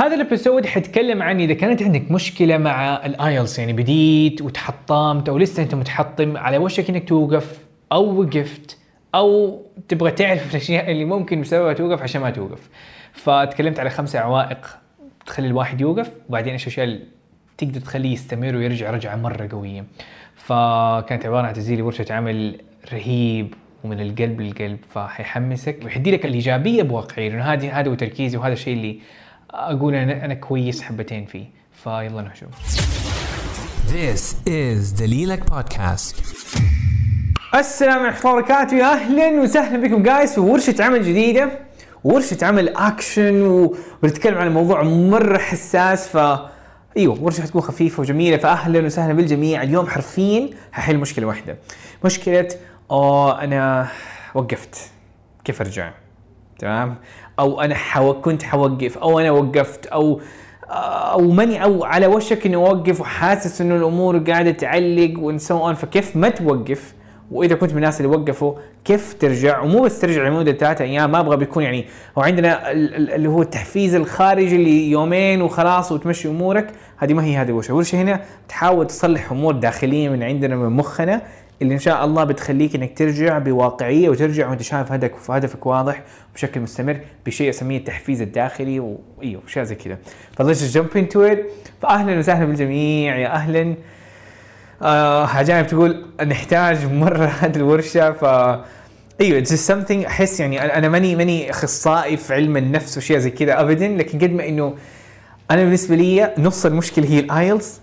هذا ال episode حتكلم عن إذا كانت عندك مشكلة مع ال IELTS يعني بديت وتحطمت أو لسه أنت متحطم على وشك إنك توقف أو وقفت أو تبغى تعرف الأشياء اللي ممكن بسببها توقف عشان ما توقف. فتكلمت على خمسة عوائق تخلي الواحد يوقف وبعدين إيش الأشياء اللي تقدر تخليه يستمر ويرجع رجعة مرة قوية. فكانت عبارة عن تسجيل ورشة عمل رهيب ومن القلب للقلب فحيحمسك وحيدي لك الإيجابية بواقعية لأنه هذه هذا هو تركيزي وهذا الشيء اللي أقول أنا أنا كويس حبتين فيه فيلا نشوف. This is the Lilac Podcast. السلام عليكم ورحمة الله وبركاته. يا أهلا وسهلا بكم جايز في ورشة عمل جديدة ورشة عمل اكشن و- ونتكلم عن موضوع مرة حساس ف أيوه ورشة حتكون خفيفة وجميلة فاهلا وسهلا بالجميع. اليوم حرفيا ححل مشكلة واحدة. مشكلة آه أنا وقفت. كيف أرجع؟ تمام؟ أو أنا حو... كنت حوقف أو أنا وقفت أو أو ماني أو على وشك إني أوقف وحاسس إنه الأمور قاعدة تعلق وان فكيف ما توقف؟ وإذا كنت من الناس اللي وقفوا كيف ترجع؟ ومو بس ترجع لمدة ثلاثة أيام ما أبغى بيكون يعني هو عندنا ال- ال- اللي هو التحفيز الخارجي اللي يومين وخلاص وتمشي أمورك هذه ما هي هذه الورشه، الورشه هنا تحاول تصلح أمور داخلية من عندنا من مخنا. اللي إن شاء الله بتخليك إنك ترجع بواقعية وترجع وأنت شايف هدفك هدفك واضح بشكل مستمر بشيء اسميه التحفيز الداخلي وايوه أشياء زي كذا ف let's jump into it فاهلا وسهلا بالجميع يا أهلا. آه عجائب تقول نحتاج مرة هذه الورشة. ف إيوه it's something أحس يعني أنا ماني ماني أخصائي في علم النفس وشيء زي كذا ابدا. لكن قد ما إنه أنا بالنسبة لي نص المشكلة هي ال IELTS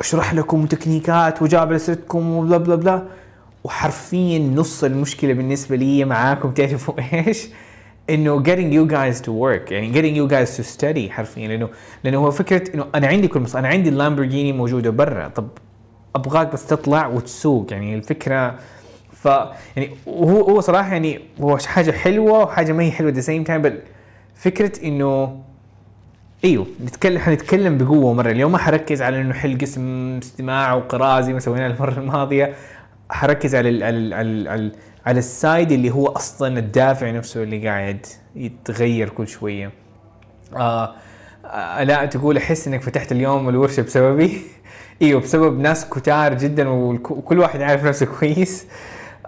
اشرح لكم تكنيكات وجاب سيرتكم وبلا بلا بلا. وحرفيا نص المشكلة بالنسبة لي معاكم. تعرفوا إيش؟ إنه getting you guys to work. يعني getting you guys to study حرفيا. لأنه لأنه هو فكرة إنه أنا عندي كل مص... أنا عندي اللامبورجيني موجودة برا. طب أبغاك بس تطلع وتسوق. يعني الفكرة ف يعني هو هو صراحة يعني هو حاجة حلوة وحاجة ما هي حلوة the same time فكرة إنه إيوه نتكلم حنتكلم بقوة مرة. اليوم ما حركز على إنه حل قسم استماع وقراءة زي ما سوينا المرة الماضية. حركز على ال على ال على, على, على السايد اللي هو أصلا الدافع نفسه اللي قاعد يتغير كل شوية. آه آه لا تقول أحس إنك فتحت اليوم الورشة بسببي؟ إيوه بسبب ناس كتار جدا وكل واحد عارف نفسه كويس.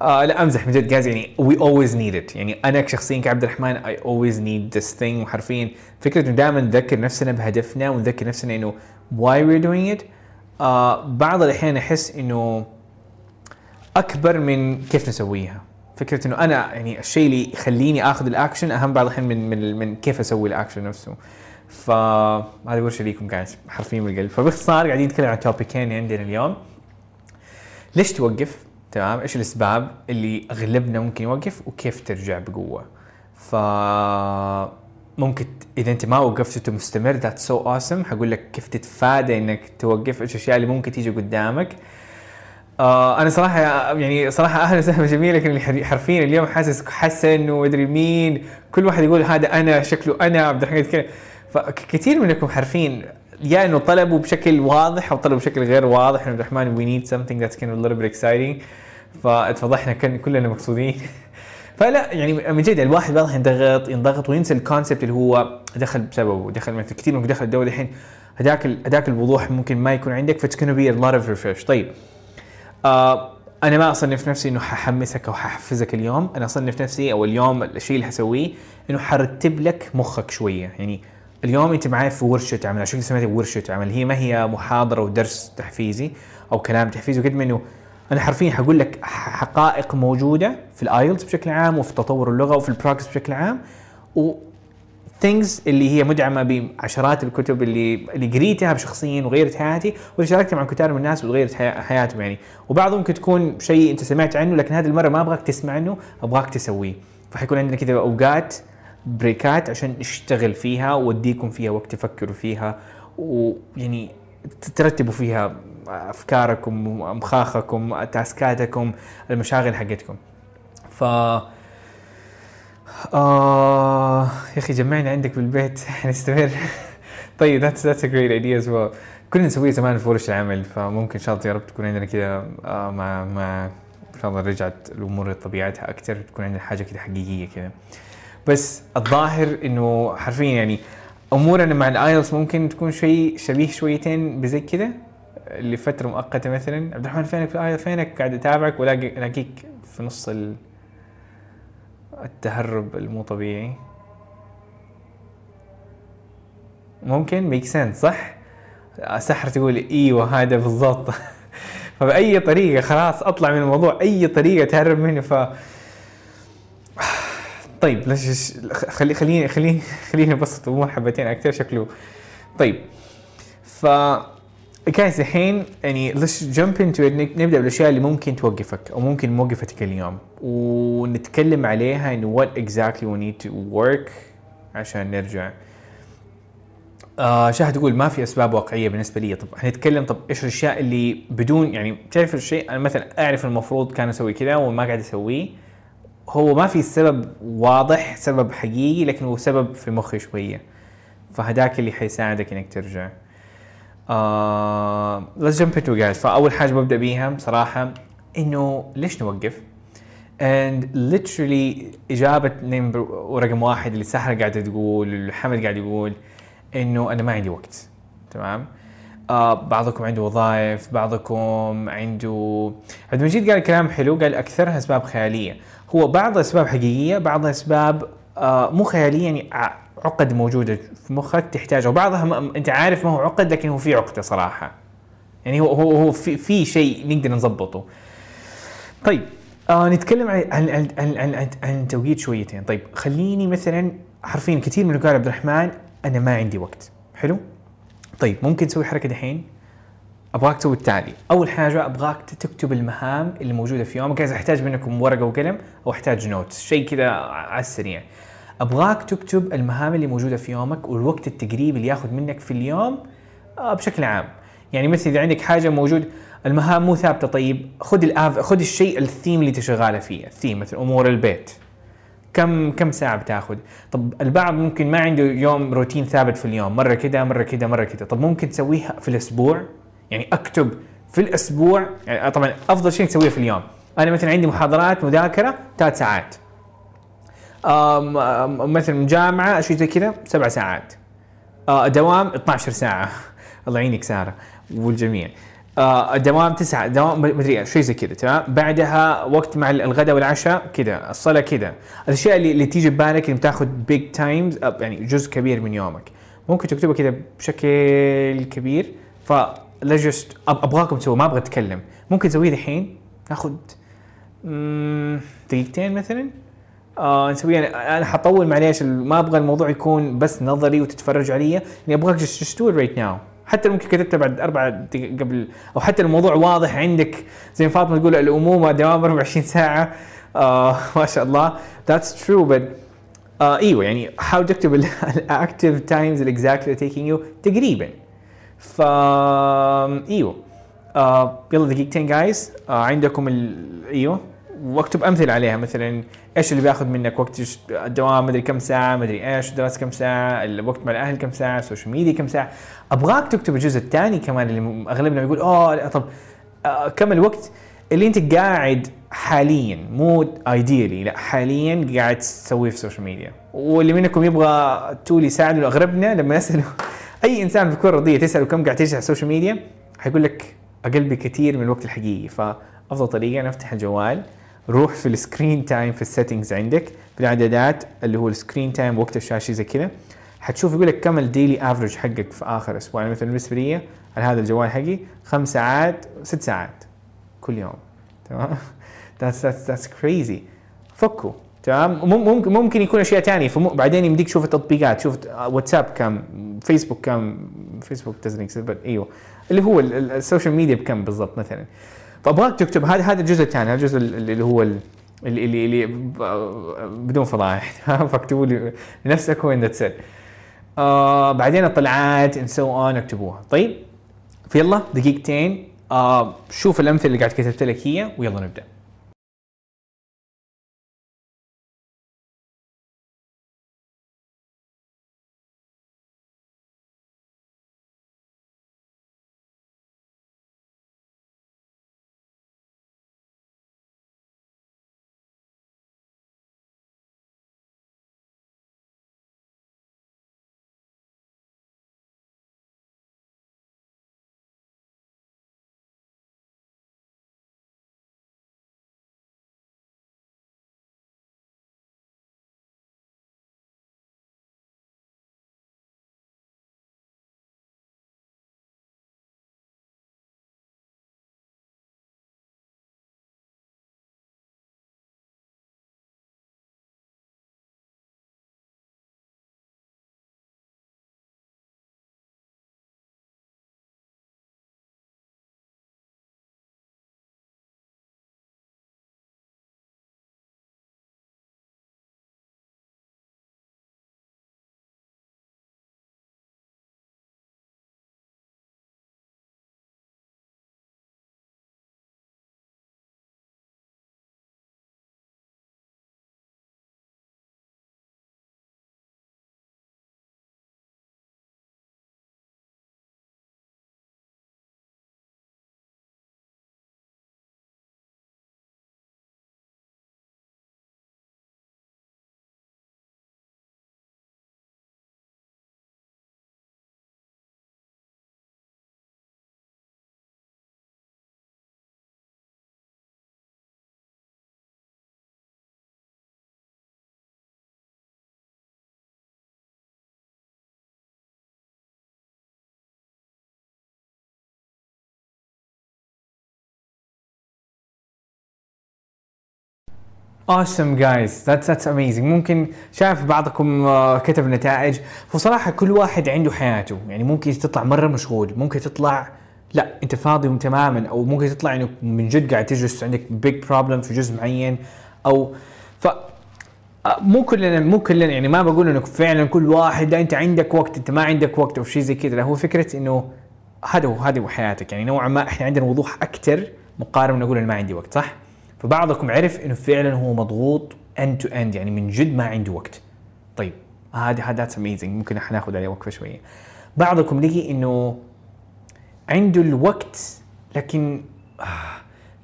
آه لا أمزح بجد جايز يعني we always need it. يعني أنا شخصيا كعبد الرحمن I always need this thing. وحرفيا فكرة إنه دائما نذكر نفسنا بهدفنا ونذكر نفسنا إنه we're doing it. آه بعض الأحيان أحس إنه أكبر من كيف نسويها. فكرة إنه أنا يعني الشيء اللي يخليني آخذ الأكشن أهم بعض الأحيان من من من كيف أسوي الأكشن نفسه. فهذه ورشه ليكم guys حرفيا من القلب فباختصار قاعدين نتكلم عن topic ين عندنا اليوم. ليش توقف؟ تمام؟ إيش الأسباب اللي أغلبنا ممكن يوقف وكيف ترجع بقوة؟ ف ممكن إذا أنت ما وقفت وأنت مستمر ذات سو اوسم حقول لك كيف تتفادى إنك توقف إيش الأشياء اللي ممكن تيجي قدامك. آه أنا صراحة يعني صراحة أهلا وسهلا جميل لكن حرفيا اليوم حاسس حسن ومدري مين. كل واحد يقول هذا أنا شكله أنا عبد الرحمن كذا فكثير منكم حرفيا يا إنه طلبوا بشكل واضح أو طلبوا بشكل غير واضح إنه عبد الرحمن need something that's kind of a little bit exciting. فاتفضحنا كن كلنا مقصودين. فلا يعني من جد الواحد واضح ينضغط ينضغط وينسى الكونسبت اللي هو دخل بسببه دخل مثل كثير منكم دخل الدوري الحين. هذاك هذاك الوضوح ممكن ما يكون عندك فاتس be a lot of refresh. طيب. آه أنا ما أصنف نفسي إنه ححمسك أو ححفزك اليوم. أنا أصنف نفسي أو اليوم الشيء اللي حسويه إنه حرتب لك مخك شوية. يعني اليوم أنت معي في ورشة عمل. عشان سميتها ورشة عمل. هي ما هي محاضرة ودرس تحفيزي أو كلام تحفيزي. وقد ما إنه أنا حرفيا حقول لك حقائق موجودة في الآيلتس بشكل عام وفي تطور اللغة وفي ال progress بشكل عام و things اللي هي مدعمة بعشرات الكتب اللي اللي قريتها شخصيا وغيرت حياتي واللي شاركتها مع كتار من الناس وغيرت حيا- حياتهم يعني. وبعضهم ممكن تكون شيء أنت سمعت عنه لكن هذه المرة ما أبغاك تسمع عنه أبغاك تسويه. فحيكون عندنا كذا أوقات break ات عشان نشتغل فيها واديكم فيها وقت تفكروا فيها ويعني ترتبوا فيها أفكاركم مخاخكم task اتكم المشاغل حقتكم. ف آه يا أخي جمعنا عندك بالبيت حنستمر. طيب that's that's a great idea as well كنا نسويه زمان في ورش العمل فممكن إن شاء الله يا رب تكون عندنا كذا آه مع مع إن شاء الله رجعت الأمور لطبيعتها أكثر تكون عندنا حاجة كذا حقيقية كذا بس الظاهر إنه حرفيا يعني أمورنا مع الايلتس ممكن تكون شيء شبيه شويتين بزي كذا لفتره مؤقتة مثلا عبد الرحمن فينك في الايلتس فينك قاعد اتابعك ولاقي الاقيك في نص ال... التهرب المو طبيعي. ممكن؟ Make sense صح؟ سحر تقول إيوه هذا بالضبط. فبأي طريقة خلاص أطلع من الموضوع. أي طريقة تهرب منه ف طيب ليش خلي خليني خليني خليني أبسط الأمور حبتين أكثر شكله. طيب ف جايز الحين يعني ليش جمب انتو نبدأ بالأشياء اللي ممكن توقفك أو ممكن موقفتك اليوم. ونتكلم عليها انه what exactly we need to work عشان نرجع. آه شاهد تقول ما في أسباب واقعية بالنسبة لي. طب حنتكلم طب إيش الأشياء اللي بدون يعني تعرف الشيء أنا مثلا أعرف المفروض كان أسوي كذا وما قاعد أسويه. هو ما في سبب واضح سبب حقيقي لكن هو سبب في مخي شوية. فهداك اللي حيساعدك إنك ترجع. Let's jump into guys. فأول حاجة ببدأ بيها بصراحة إنه ليش نوقف؟ And literally إجابة نمبر رقم واحد اللي سحر قاعدة تقول حمد قاعد يقول إنه أنا ما عندي وقت. تمام؟ آه بعضكم عنده وظائف بعضكم عنده عبد المجيد قال كلام حلو قال أكثرها أسباب خيالية. هو بعض أسباب حقيقية بعضها أسباب آه مو خيالية يعني عقد موجودة في مخك تحتاجها وبعضها أنت عارف ما هو عقد لكن هو في عقدة صراحة. يعني هو هو هو في, في شيء نقدر نظبطه طيب آه نتكلم عن عن عن عن, عن, عن, توقيت شويتين. طيب خليني مثلا حرفيا كثير من قال عبد الرحمن أنا ما عندي وقت. حلو؟ طيب ممكن تسوي حركة دحين؟ أبغاك تسوي التالي. أول حاجة أبغاك تكتب المهام اللي موجودة في يومك. إذا أحتاج منكم ورقة وقلم أو أحتاج notes شيء كذا على السريع. أبغاك تكتب المهام اللي موجودة في يومك والوقت التقريبي اللي ياخذ منك في اليوم آه، بشكل عام. يعني مثلا إذا عندك حاجة موجود المهام مو ثابتة طيب خذ الآف خذ الشيء الثيم اللي انت شغاله فيه الثيم مثلا أمور البيت. كم كم ساعة بتاخذ؟ طب البعض ممكن ما عنده يوم روتين ثابت في اليوم. مرة كده مرة كده مرة كده. طب ممكن تسويها في الأسبوع؟ يعني أكتب في الأسبوع يعني طبعا أفضل شيء تسويه في اليوم. أنا مثلا عندي محاضرات مذاكرة ثلاث ساعات. مثلا جامعة شيء زي كذا سبع ساعات. آه، دوام 12 ساعة. الله يعينك سارة والجميع. آه، دوام تسعة دوام مدري شيء زي كذا تمام؟ بعدها وقت مع الغداء والعشاء كذا الصلاة كذا. الأشياء اللي, اللي تيجي ببالك اللي بتاخذ بيج تايمز يعني جزء كبير من يومك. ممكن تكتبها كذا بشكل كبير. فلا جست أبغاكم تسووا ما أبغى أتكلم. ممكن تسويه الحين ناخذ دقيقتين مثلا. آه نسويها أنا أنا حطول معليش ما أبغى الموضوع يكون بس نظري وتتفرج علي. يعني أبغاك do it right now. حتى ممكن كتبتها بعد أربع قبل. أو حتى الموضوع واضح عندك. زي فاطمة تقول الأمومة دوام 24 ساعة. آه ما شاء الله. True but آه إيوه يعني حاول تكتب ال active times ال exactly taking you تقريبا. ف إيوه. آه يلا دقيقتين guys آه عندكم. إيوه. وأكتب أمثلة عليها. مثلا إيش اللي بياخذ منك وقت الدوام مدري كم ساعة مدري إيش دراسة كم ساعة الوقت مع الأهل كم ساعة ال social media كم ساعة. أبغاك تكتب الجزء الثاني كمان اللي أغلبنا بيقول أوه طب آه كم الوقت اللي أنت قاعد حاليا مو ideal ي لا حاليا قاعد تسويه في ال social media واللي منكم يبغى tool يساعده اغلبنا لما نساله أي إنسان في الكرة الارضيه تسأله كم قاعد تجلس على ال social media حيقول لك أقل بكثير من الوقت الحقيقي. فأفضل طريقة نفتح الجوال. روح في ال screen time في ال settings عندك في الاعدادات اللي هو ال screen time وقت الشاشة زي كذا. حتشوف يقول لك كم ال daily average حقك في آخر أسبوع. يعني مثلا بالنسبة لي على هذا الجوال حقي خمس ساعات ست ساعات كل يوم. تمام؟ That's that's crazy. ف cool تمام؟ مم- ممكن ممكن يكون أشياء ثانية. بعدين يمديك تشوف التطبيقات شوف واتساب كم فيسبوك كم فيسبوك but أيوه اللي هو ال- ال- ال social media بكم بالضبط مثلا. فابغاك تكتب هذا هذا الجزء الثاني هذا الجزء اللي هو ال- اللي اللي, اللي بدون تمام؟ فاكتبوا لي لنفسك وين ذاتس آه بعدين الطلعات and so on اكتبوها. طيب فيلا دقيقتين. آه شوف الأمثلة اللي قاعد كتبت لك هي ويلا نبدأ. Awesome guys. That's that's amazing. ممكن شايف بعضكم آه، كتب نتائج. وصراحة كل واحد عنده حياته. يعني ممكن تطلع مرة مشغول ممكن تطلع لا أنت فاضي تماما. أو ممكن تطلع إنه من جد قاعد تجلس عندك بيج بروبلم في جزء معين. أو ف آه، مو كلنا مو كلنا. يعني ما بقول انه فعلا كل واحد لا أنت عندك وقت أنت ما عندك وقت أو شيء زي كذا. لا هو فكرة إنه هذا هو هذه هو حياتك. يعني نوعا ما إحنا عندنا وضوح أكثر مقارنة نقول أنا ما عندي وقت صح؟ فبعضكم عرف إنه فعلا هو مضغوط end to end يعني من جد ما عنده وقت. طيب هذا هذا amazing ممكن حناخذ عليه وقفة شوية. بعضكم لقي إنه عنده الوقت لكن آه،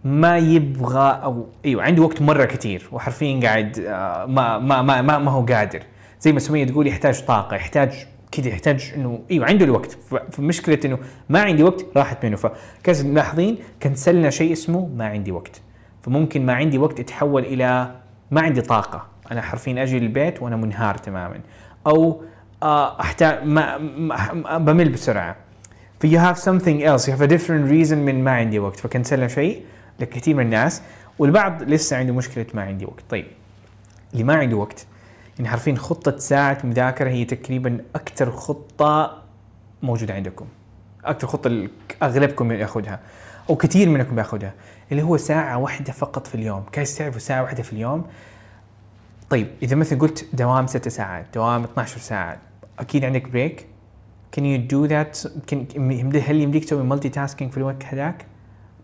ما يبغى أو أيوه عنده وقت مرة كثير وحرفيا قاعد آه، ما ما ما ما, ما هو قادر. زي ما سميه تقول يحتاج طاقة يحتاج كذا يحتاج إنه أيوه عنده الوقت. فمشكلة إنه ما عندي وقت راحت منه. فكذا ملاحظين كنسلنا شيء اسمه ما عندي وقت. فممكن ما عندي وقت يتحول إلى ما عندي طاقة. أنا حرفيا أجي البيت وأنا منهار تماما. أو آه، أحتاج ما, بمل بسرعة. ف you have something else you have a different reason من ما عندي وقت. فكنسلنا شيء لكثير من الناس والبعض لسه عنده مشكلة ما عندي وقت. طيب اللي ما عنده وقت يعني حرفيا خطة ساعة مذاكرة هي تقريبا أكثر خطة موجودة عندكم. أكثر خطة أغلبكم ياخذها. أو كثير منكم ياخذها اللي هو ساعة واحدة فقط في اليوم. كيف تعرفوا ساعة واحدة في اليوم؟ طيب إذا مثلا قلت دوام ست ساعات دوام 12 ساعة أكيد عندك break can you do that can, هل يمديك تسوي multitasking في الوقت هذاك؟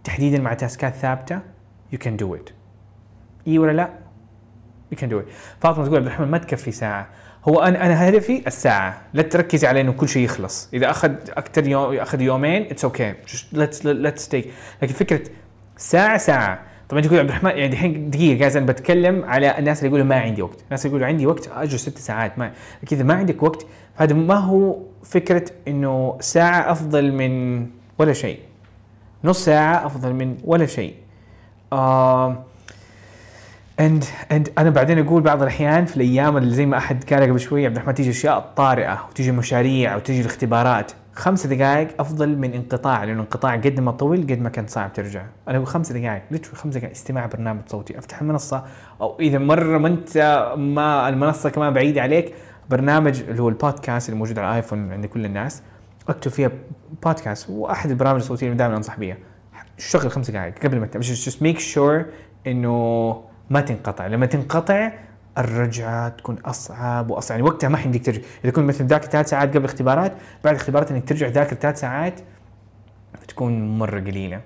تحديدا مع task ات ثابتة؟ You can do it. إي ولا لا؟ You can do it. فاطمة تقول عبد الرحمن ما تكفي ساعة. هو أنا أنا هدفي الساعة. لا تركزي على إنه كل شيء يخلص. إذا أخذ أكثر يوم أخذ يومين it's okay let's let's take لكن فكرة ساعه ساعة. طبعا تقول عبد الرحمن يعني الحين دقيقة guys أنا بتكلم على الناس اللي يقولوا ما عندي وقت. الناس اللي يقولوا عندي وقت أجل ست ساعات ما إذا ما عندك وقت هذا ما هو فكرة إنه ساعة أفضل من ولا شيء. نص ساعة أفضل من ولا شيء. آه and and أنا بعدين أقول بعض الأحيان في الأيام اللي زي ما أحد قال قبل شوي عبد الرحمن تيجي أشياء طارئة وتيجي مشاريع وتيجي الاختبارات. خمس دقائق أفضل من انقطاع لأنه انقطاع قد ما طول قد ما كان صعب ترجع. أنا أقول خمس دقائق literally خمس دقائق استماع برنامج صوتي. أفتح المنصة أو إذا مرة ما أنت ما المنصة كمان بعيدة عليك برنامج اللي هو البودكاست اللي موجود على ال iPhone عند كل الناس. أكتب فيها بودكاست وأحد البرامج الصوتية اللي دائما أنصح بيها. شغل خمس دقائق قبل ما تنام. ميك شور إنه ما تنقطع. لما تنقطع الرجعه تكون أصعب وأصعب. يعني وقتها ما حيمديك ترجع إذا كنت مثلا ذاكر ثلاث ساعات قبل الاختبارات بعد الاختبارات إنك ترجع تذاكر ثلاث ساعات بتكون مرة قليلة.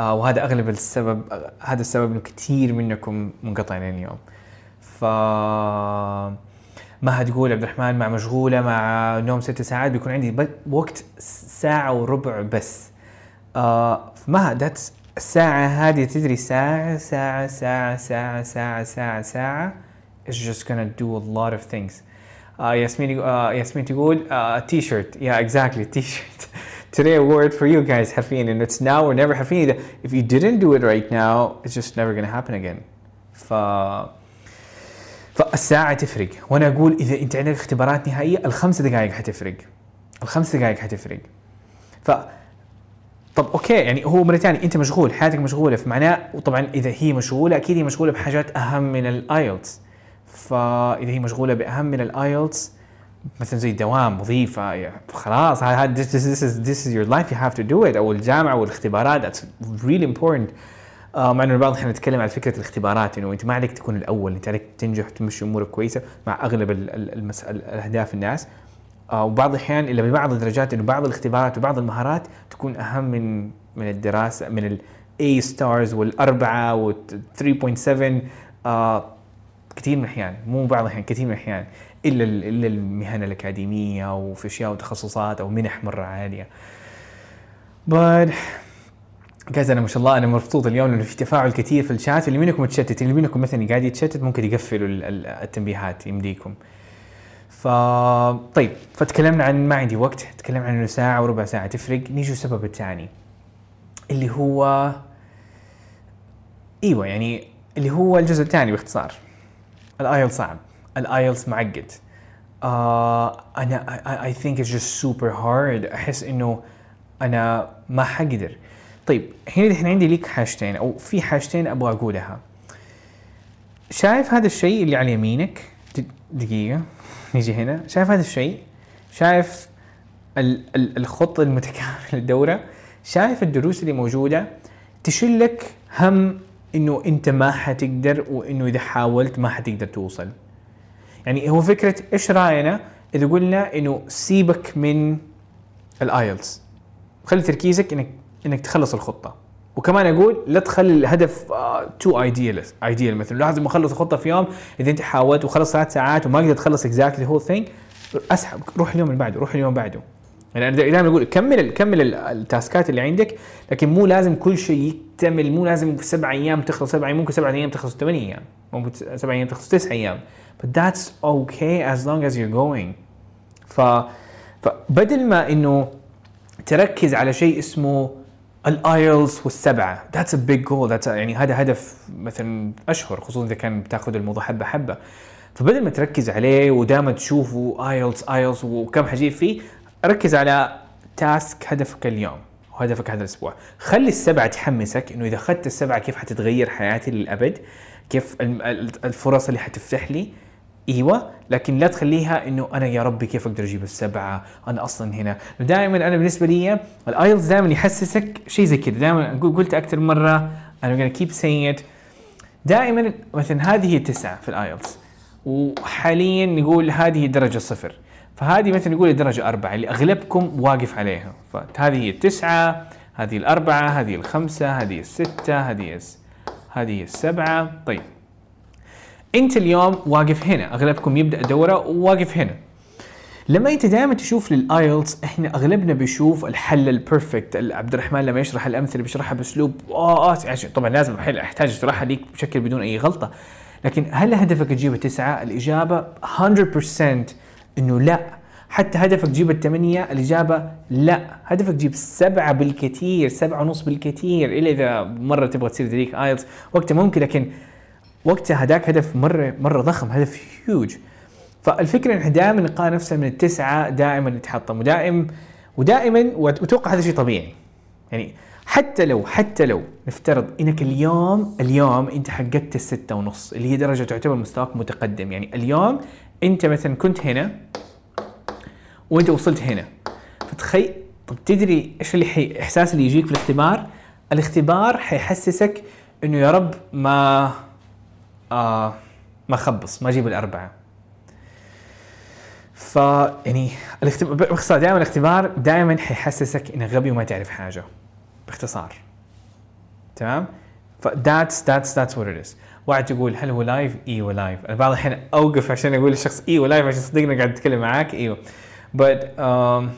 آه وهذا أغلب السبب هذا السبب إنه كثير منكم منقطعين اليوم. ف ما هتقول عبد الرحمن مع مشغولة مع نوم ست ساعات بيكون عندي وقت ساعة وربع بس. آه ما ذاتس الساعة هذه تدري ساعة ساعة ساعة ساعة ساعة ساعة ساعة. It's just gonna do a lot of things. آه ياسمين آه ياسمين تقول آه t-shirt. Yeah exactly t-shirt. Today a word for you guys حرفيا انه it's now or never. حرفيا if you didn't do it right now it's just never gonna happen again. ف فالساعة تفرق وأنا أقول اذا انت عندك اختبارات نهائية الخمس دقائق حتفرق الخمس دقائق حتفرق ف طب okay يعني هو مره ثانية أنت مشغول حياتك مشغولة فمعناه وطبعا إذا هي مشغولة أكيد هي مشغولة بحاجات أهم من ال IELTS فإذا هي مشغولة بأهم من ال IELTS مثلا زي دوام وظيفة يعني خلاص هذا this, this, is, this is your life you have to do it أو الجامعة والاختبارات that's really important. آه مع إنه البعض إحنا نتكلم على فكرة الاختبارات إنه أنت ما عليك تكون الأول أنت عليك تنجح وتمشي أمورك كويسة مع أغلب الأهداف الناس. وبعض الأحيان إلا ببعض الدرجات إنه بعض الاختبارات وبعض المهارات تكون أهم من من الدراسة من ال A ستارز والأربعة وال 3.7 آه كثير من الأحيان مو بعض الأحيان كثير من الأحيان إلا ال- إلا المهن الأكاديمية وفي أشياء وتخصصات أو منح مرة عالية. But guys أنا ما شاء الله أنا مبسوط اليوم لأنه في تفاعل كثير في الشات اللي منكم متشتت اللي منكم مثلا قاعد يتشتت ممكن يقفلوا ال- ال- التنبيهات يمديكم. ف طيب فتكلمنا عن ما عندي وقت تكلمنا عن إنه ساعة وربع ساعة تفرق. نيجي السبب الثاني اللي هو إيوه يعني اللي هو الجزء الثاني باختصار. ال IELTS صعب. ال IELTS معقد. آه أنا I think it's just super hard أحس إنه أنا ما حقدر. طيب هنا الحين عندي ليك حاجتين أو في حاجتين أبغى أقولها. شايف هذا الشيء اللي على يمينك؟ دقيقة. نيجي هنا شايف هذا الشيء شايف ال- ال- الخط المتكامل للدورة شايف الدروس اللي موجودة تشلك هم انه انت ما حتقدر وانه اذا حاولت ما حتقدر توصل يعني هو فكرة إيش راينا اذا قلنا انه سيبك من ال IELTS خلي تركيزك انك انك تخلص الخطه وكمان أقول لا تخلي الهدف too ideal ideal مثلا. لازم أخلص الخطة في يوم إذا أنت حاولت وخلص ثلاث ساعات وما قدرت تخلص exactly whole thing أسحب روح اليوم اللي بعده روح اليوم اللي بعده. يعني دائما أقول كمل كمل ال- ال task ات اللي عندك لكن مو لازم كل شيء يكتمل مو لازم سبع أيام تخلص سبع أيام ممكن سبع أيام تخلص ثمان أيام ممكن سبع أيام تخلص تسع أيام. But that's okay as long as you're going. ف فبدل ما إنه تركز على شيء اسمه ال IELTS والسبعة. that's a big goal that's يعني هذا هدف مثلا أشهر خصوصا إذا كان بتأخذ الموضوع حبة حبة. فبدل ما تركز عليه ودائما تشوفوا IELTS IELTS وكم حجيب فيه ركز على task هدفك اليوم وهدفك هذا الأسبوع. خلي السبعة تحمسك إنه إذا أخذت السبعة كيف حتتغير حياتي للأبد؟ كيف الفرص اللي حتفتح لي؟ إيوه لكن لا تخليها إنه أنا يا ربي كيف أقدر أجيب السبعة؟ أنا أصلا هنا. دائما أنا بالنسبة لي ال IELTS دائما يحسسك شيء زي كذا. دائما قلت أكثر مرة أنا gonna keep saying it. دائما مثلا هذه هي تسعه في ال IELTS وحاليا نقول هذه درجة صفر. فهذه مثلا نقول درجة أربعة اللي أغلبكم واقف عليها. فهذه هي التسعة هذه الأربعة هذه الخمسة هذه الستة هذه هذه السبعة. طيب. انت اليوم واقف هنا أغلبكم يبدأ دوره وواقف هنا. لما انت دائما تشوف لل IELTS إحنا أغلبنا بيشوف الحل ال perfect عبد الرحمن لما يشرح الأمثلة بيشرحها بأسلوب آه آه عشان طبعا لازم أحتاج اشرحها ليك بشكل بدون أي غلطة. لكن هل هدفك تجيب التسعة؟ الإجابة 100% إنه لا. حتى هدفك تجيب الثمانية الإجابة لا. هدفك تجيب سبعة بالكثير سبعة ونص بالكثير إلا إذا مرة تبغى تصير تدريك آيلتس وقتها ممكن لكن وقتها هداك هدف مرة مرة ضخم هدف هيوج فالفكرة إن إحنا دائما نقارن نفسنا من التسعة دائما نتحطم ودائم ودائما واتوقع هذا شيء طبيعي. يعني حتى لو حتى لو نفترض إنك اليوم اليوم أنت حققت الستة ونص اللي هي درجة تعتبر مستواك متقدم. يعني اليوم أنت مثلا كنت هنا وأنت وصلت هنا. فتخيل طب تدري إيش اللي حي... إحساس اللي يجيك في الاختبار؟ الاختبار حيحسسك إنه يا رب ما آه ما خبص ما أجيب الأربعة. ف يعني باختصار دائما الاختبار دائما حيحسسك إنك غبي وما تعرف حاجة باختصار. تمام؟ that's that's what it is. واحد يقول هل هو live؟ أيوه live أنا بعض الأحيان أوقف عشان أقول للشخص أيوه live عشان صدقني قاعد أتكلم معاك أيوه but um,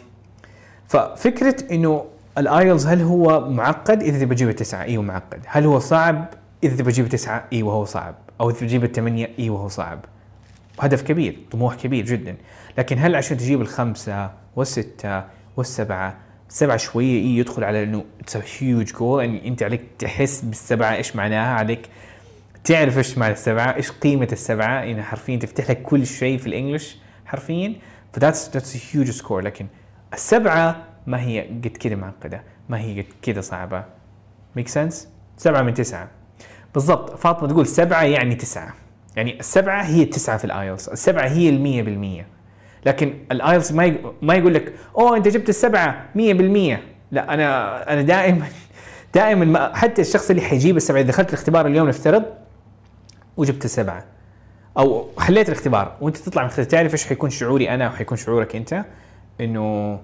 ففكره إنه ال IELTS هل هو معقد؟ إذا تبي تجيب التسعة أيوه معقد. هل هو صعب؟ إذا تبي تجيب التسعه أيوه هو صعب. أو تجيب الثمانيه أيوه هو صعب. هدف كبير طموح كبير جدا. لكن هل عشان تجيب الخمسة والستة والسبعة السبعه شوية إيه يدخل على إنه it's huge goal يعني أنت عليك تحس بالسبعة إيش معناها؟ عليك تعرف إيش معنى السبعة إيش قيمة السبعة؟ يعني حرفيا تفتح لك كل شيء في ال English حرفيا. ف that's that's huge score لكن السبعة ما هي قد كذا معقدة ما هي قد كذا صعبة. make sense سبعة من تسعة. بالضبط. فاطمة تقول سبعة يعني تسعة. يعني السبعة هي التسعة في ال IELTS. السبعة هي المية بالمية. لكن ال IELTS ما ما يقول لك أوه أنت جبت السبعة 100% لا أنا أنا دائما دائما ما حتى الشخص اللي حيجيب السبعة إذا دخلت الاختبار اليوم نفترض وجبت السبعة. أو حليت الاختبار وأنت تطلع من الاختبار تعرف إيش حيكون شعوري أنا وحيكون شعورك أنت؟ إنه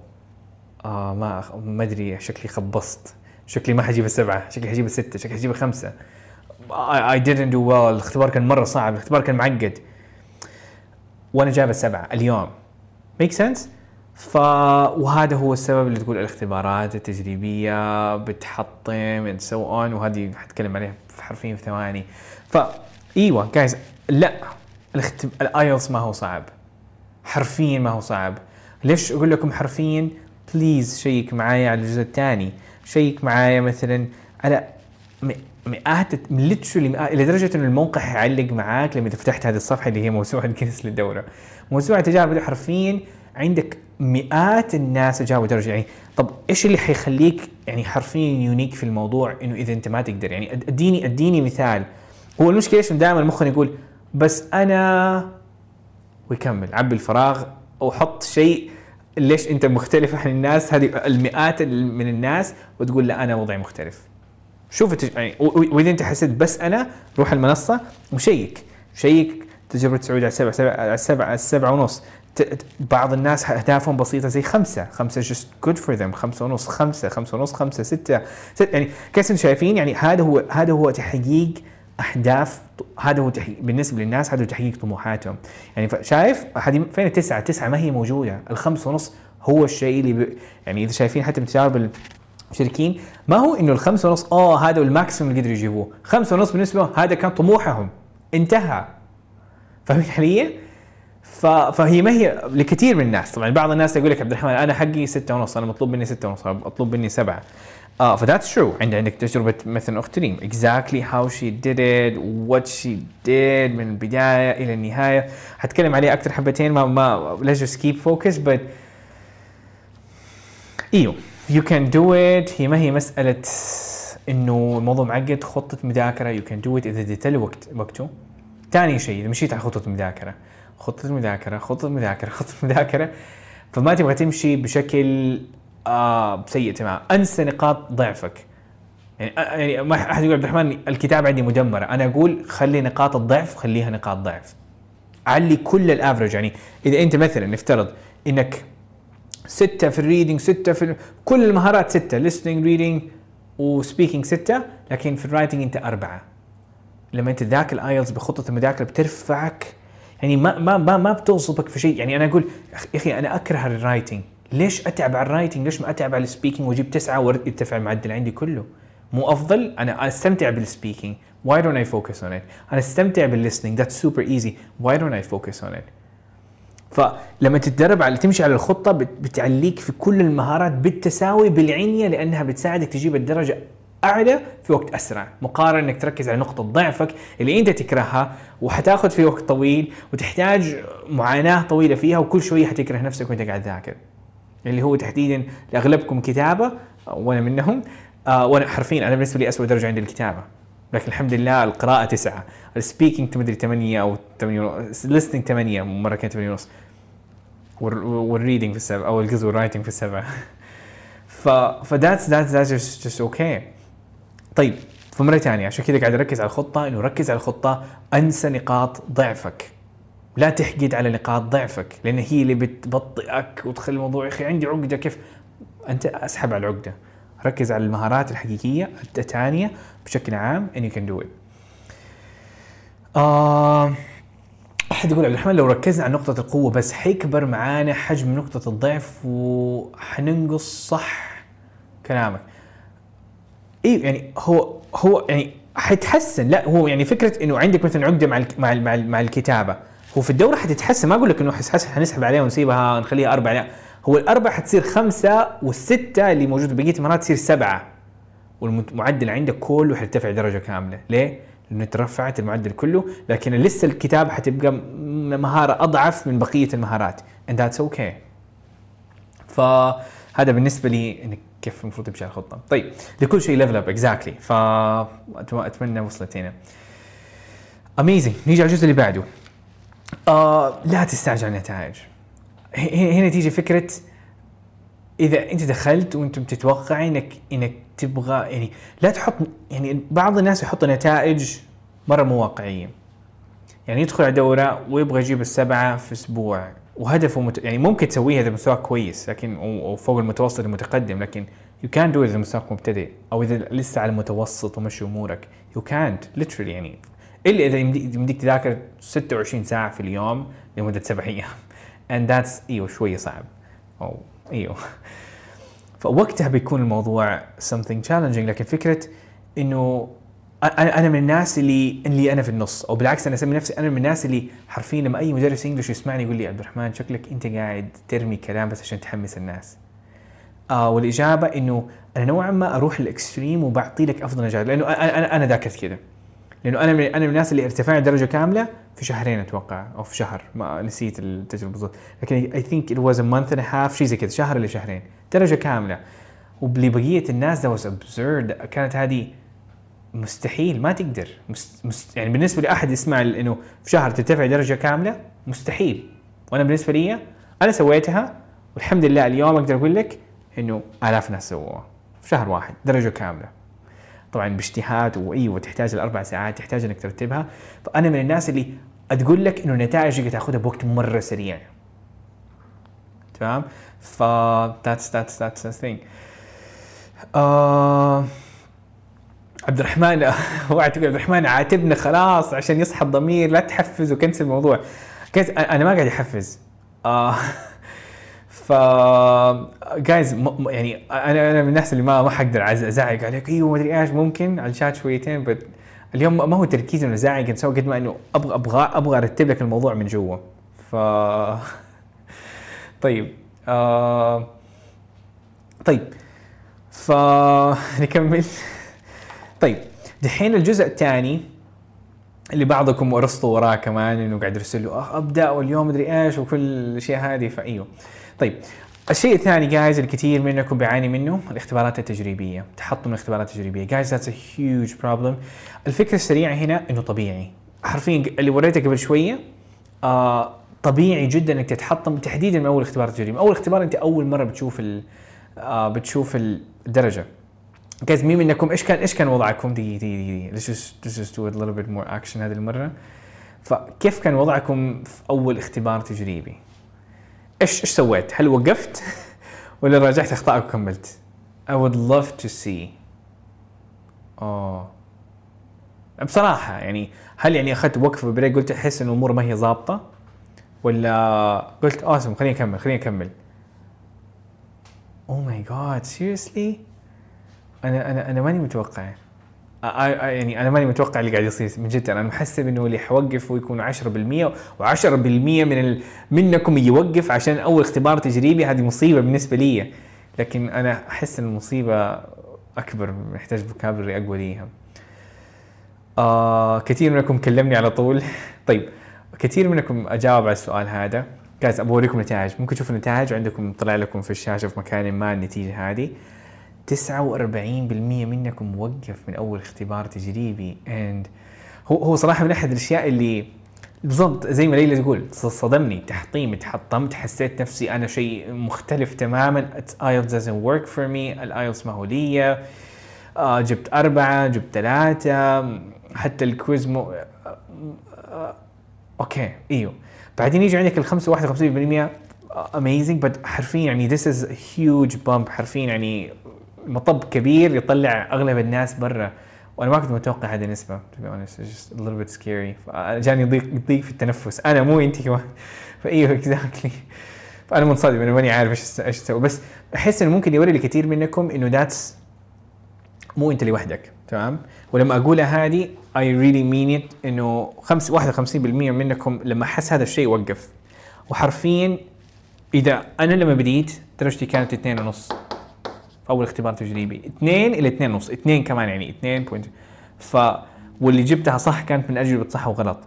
آه ما ما أدري شكلي خبصت. شكلي ما حجيب السبعة. شكلي حجيب الستة. شكلي حجيب الخمسة. I didn't do well. الاختبار كان مرة صعب. الاختبار كان معقد. وأنا جايب السبعة اليوم. ميك سنس ف وهذا هو السبب اللي تقول الاختبارات التجريبية بتحطم and so on وهذه حتكلم عليها في حرفيا في ثواني. ف إيوه guys لا. ال IELTS ما هو صعب. حرفيا ما هو صعب. ليش أقول لكم حرفيا؟ please check معايا على الجزء الثاني. check معايا مثلا على مئات literally مئات لدرجة إنه الموقع حيعلق معاك لما فتحت هذه الصفحة اللي هي موسوعة جينيس للدورة. موسوعة تجارب حرفيا عندك مئات الناس جابوا درجه يعني طب إيش اللي حيخليك يعني حرفيا يونيك في الموضوع إنه إذا أنت ما تقدر؟ يعني اديني أديني مثال. هو المشكلة إيش؟ دائما مخنا يقول بس أنا ويكمل. عبي الفراغ وحط شيء ليش أنت مختلف عن الناس؟ هذه المئات من الناس وتقول لا أنا وضعي مختلف. شوف التج- يعني وإذا أنت حسيت بس أنا روح المنصة وشيك. شيك تجربة سعود على السبع سبع على السبع على السبعة ونص. ت- بعض الناس أهدافهم بسيطة زي خمسة. خمسة just good for them. خمسة ونص خمسة. خمسة ونص خمسة ستة. ست يعني كيف أنتم شايفين؟ يعني هذا هو هذا هو تحقيق أهداف هذا هو تحقيق بالنسبة للناس هذا هو تحقيق طموحاتهم. يعني شايف فين التسعة؟ التسعة ما هي موجودة. الخمسة ونص هو الشيء اللي ب... يعني إذا شايفين حتى من تجارب المشتركين ما هو إنه الخمسة ونص؟ آه هذا هو ال maximum اللي قدروا يجيبوه. خمسة ونص بالنسبة لهم هذا كان طموحهم. انتهى. فاهمين علي؟ فهي ما هي لكثير من الناس. طبعا بعض الناس يقول لك عبد الرحمن أنا حقي ستة ونص أنا مطلوب مني ستة ونص مطلوب مني سبعة. آه ف that's true عندك عندك تجربة مثلا أخت ريم. Exactly how she did it what she did من البداية إلى النهاية. حتكلم عليه أكثر حبتين ما ما just keep focus but إيوه. You can do it. هي ما هي مسألة إنه الموضوع معقد خطة مذاكرة. You can do it إذا اديت له وقت وقته. ثاني شيء إذا مشيت على خطة مذاكرة. خطة مذاكرة خطة مذاكرة خطة مذاكرة. فما تبغى تمشي بشكل آه سيء تمام أنسى نقاط ضعفك. يعني آه، يعني ما أحد يقول عبد الرحمن الكتاب عندي مدمرة. أنا أقول خلي نقاط الضعف خليها نقاط ضعف. علي كل الأفرج. يعني إذا أنت مثلا نفترض إنك ستة في ال reading ستة في كل المهارات ستة listening reading و speaking ستة لكن في ال writing أنت أربعة. لما أنت تذاكر ال IELTS بخطة المذاكرة بترفعك يعني ما ما ما ما بتغصبك في شيء. يعني أنا أقول يا أخي أنا أكره ال writing ليش أتعب على ال writing ليش ما أتعب على ال speaking وأجيب تسعة وارتفع المعدل عندي كله. مو أفضل؟ أنا أستمتع بال speaking why don't I focus on it? أنا أستمتع بالlistening. That's super easy. Why don't I focus on it? فلما تتدرب على تمشي على الخطة بت- بتعليك في كل المهارات بالتساوي بالعنية لأنها بتساعدك تجيب الدرجة أعلى في وقت أسرع. مقارنة إنك تركز على نقطة ضعفك اللي أنت تكرهها وحتاخذ في وقت طويل وتحتاج معاناة طويلة فيها وكل شوية حتكره نفسك وأنت قاعد تذاكر. اللي هو تحديدا لأغلبكم كتابة وأنا منهم آه وأنا حرفيا أنا بالنسبة لي اسوء درجة عندي الكتابة. لكن الحمد لله القراءة تسعة. ال speaking مدري ثمانية أو ثمانية ونص listening ثمانية مرة كانت ثمانية ونص. وال- وال reading في السبعة أو القصد وال writing في السبعة. ف ف that's that's that's just okay طيب فمرة ثانية عشان كذا قاعد أركز على الخطة إنه ركز على الخطة أنسى نقاط ضعفك. لا تحقد على نقاط ضعفك لأن هي اللي بتبطئك وتخلي الموضوع يا أخي عندي عقدة كيف؟ أنت أسحب على العقدة. ركز على المهارات الحقيقية الثانية بشكل عام and you can do it. آه أحد يقول عبد الرحمن لو ركزنا على نقطة القوة بس حيكبر معانا حجم نقطة الضعف وحننقص صح كلامك. أيوه يعني هو هو يعني حيتحسن. لا هو يعني فكرة إنه عندك مثلا عقدة مع مع مع, ال- مع الكتابة. هو في الدورة حتتحسن. ما أقول لك إنه حنسحب عليها ونسيبها نخليها أربعة. لا هو الأربعة حتصير خمسة والستة اللي موجودة بقية المرات تصير سبعة. والمعدل عندك كله حيرتفع درجة كاملة. ليه؟ لأنه انت رفعت المعدل كله لكن لسه الكتابه حتبقى مهارة أضعف من بقية المهارات. And that's okay. فهذا بالنسبة لي إنك كيف المفروض تمشي الخطة. طيب لكل شيء level up exactly فاتمنى وصلت هنا. amazing نيجي على الجزء اللي بعده. آه لا تستعجل النتائج. هنا تيجي فكرة إذا أنت دخلت وأنت بتتوقع إنك إنك تبغى يعني لا تحط يعني بعض الناس يحطوا نتائج مرة مو واقعية. يعني يدخل على دورة ويبغى يجيب السبعة في أسبوع وهدفه مت... يعني ممكن تسويه إذا مستواك كويس لكن وفوق المتوسط المتقدم لكن you can do إذا مستواك مبتدئ أو إذا لسه على المتوسط ومشي أمورك. يو كانت literally يعني إلا إذا يمدي- يمديك تذاكر 26 ساعة في اليوم لمدة سبع أيام. And that's إيوه شوية صعب. أو إيوه. فوقتها بيكون الموضوع something challenging لكن فكرة إنه أنا أنا من الناس اللي اللي أنا في النص أو بالعكس أنا أسمي نفسي أنا من الناس اللي حرفيا لما أي مدرس انجلش يسمعني يقول لي عبد الرحمن شكلك أنت قاعد ترمي كلام بس عشان تحمس الناس. آه والإجابة إنه أنا نوعا ما أروح ال extreme وبعطي لك أفضل نجاح لأنه أنا أنا, ذاكرت كذا. لأنه أنا من أنا من الناس اللي ارتفعت درجة كاملة في شهرين أتوقع أو في شهر ما نسيت التجربة بالضبط. لكن I think it was a month and half شيء زي كذا شهر إلى شهرين درجة كاملة. ولبقيه الناس that was absurd كانت هذه مستحيل ما تقدر. مست مست يعني بالنسبة لاحد يسمع إنه في شهر ترتفع درجة كاملة مستحيل. وأنا بالنسبة لي أنا سويتها والحمد لله اليوم أقدر أقول لك إنه آلاف ناس سووها. في شهر واحد درجة كاملة. طبعا باجتهاد وايوه تحتاج الاربع ساعات تحتاج إنك ترتبها. فأنا من الناس اللي تقول لك إنه النتائج تقدر تاخذها بوقت مرة سريع. تمام؟ ف that's that's that's the آه عبد الرحمن وعد عبد الرحمن عاتبنا خلاص عشان يصحى الضمير لا تحفز وكنسل الموضوع. أنا ما قاعد أحفز. آه ف جايز يعني أنا أنا من الناس اللي ما ما حقدر أزعق. عليك أيوه ما أدري إيش ممكن؟ على الشات شويتين بس اليوم ما هو تركيز إنه أزعق نسوي قد ما إنه أبغى أبغى أبغى أرتب لك الموضوع من جوا. ف طيب آه طيب فنكمل طيب دحين الجزء الثاني اللي بعضكم ورصتوا وراه كمان إنه قاعد يرسل له "آه، أبدأ واليوم مدري إيش وكل الاشياء هذه فأيوه. طيب الشيء الثاني guys الكثير منكم بيعاني منه الاختبارات التجريبية تحطم الاختبارات التجريبية. guys that's a huge problem الفكرة السريعه هنا إنه طبيعي. حرفيا اللي وريتك قبل شوية آه طبيعي جدا إنك تتحطم تحديدا من أول اختبار تجريبي. أول اختبار أنت أول مرة بتشوف ال آه بتشوف الدرجة. guys مين منكم إيش كان إيش كان وضعكم؟ دقيقة دقيقة دقيقة. Let's just do a little bit more action هذه المرة. فكيف كان وضعكم في أول اختبار تجريبي؟ إيش إيش سويت؟ هل وقفت ولا راجعت اخطائك وكملت؟ I would love to see. آه بصراحة يعني هل يعني أخذت وقفة break قلت أحس إن الأمور ما هي ظابطة؟ ولا قلت awesome خليني أكمل خليني أكمل. Oh my god seriously؟ أنا أنا أنا ماني متوقع يعني أنا ماني متوقع اللي قاعد يصير من جد. أنا محسب إنه اللي حوقف ويكون 10% و10% من ال... منكم يوقف عشان أول اختبار تجريبي. هذه مصيبة بالنسبة لي. لكن أنا أحس إن المصيبة أكبر محتاج فوكابلري أقوى ليها. آه كثير منكم كلمني على طول. طيب كثير منكم أجاوب على السؤال هذا. guys أبغى أوريكم نتائج. ممكن تشوفوا النتائج؟ وعندكم طلع لكم في الشاشة في مكان ما النتيجة هذه. 49% منكم وقف من أول اختبار تجريبي. And هو هو صراحة من أحد الأشياء اللي بالضبط زي ما ليلى تقول صدمني تحطيم تحطمت حسيت نفسي أنا شيء مختلف تماما. IELTS doesn't work for me. ال IELTS ما هو لي آه جبت أربعة جبت ثلاثة. حتى ال quiz مو آه okay إيوه. بعدين يجي عندك ال 55 51% amazing بس حرفيا يعني is a huge bump. حرفيا يعني مطب كبير يطلع أغلب الناس برا. وأنا ما كنت متوقع هذه النسبة to be honest. It's just a little bit scary. فجاني ضيق ضيق في التنفس. أنا مو أنت كمان. فإيوه exactly فأنا منصدم أنا ماني عارف إيش إيش أسوي بس أحس إنه ممكن يوري لكثير منكم إنه that's مو أنت لوحدك تمام؟ ولما اقولها هذه I really mean it إنه خمس 51% منكم لما حس هذا الشيء وقف وحرفيا إذا أنا لما بديت درجتي كانت اثنين ونص. في أول اختبار تجريبي. اثنين إلى اثنين ونص اثنين كمان يعني اثنين بوينت ف واللي جبتها صح كانت من اجوبه صح وغلط.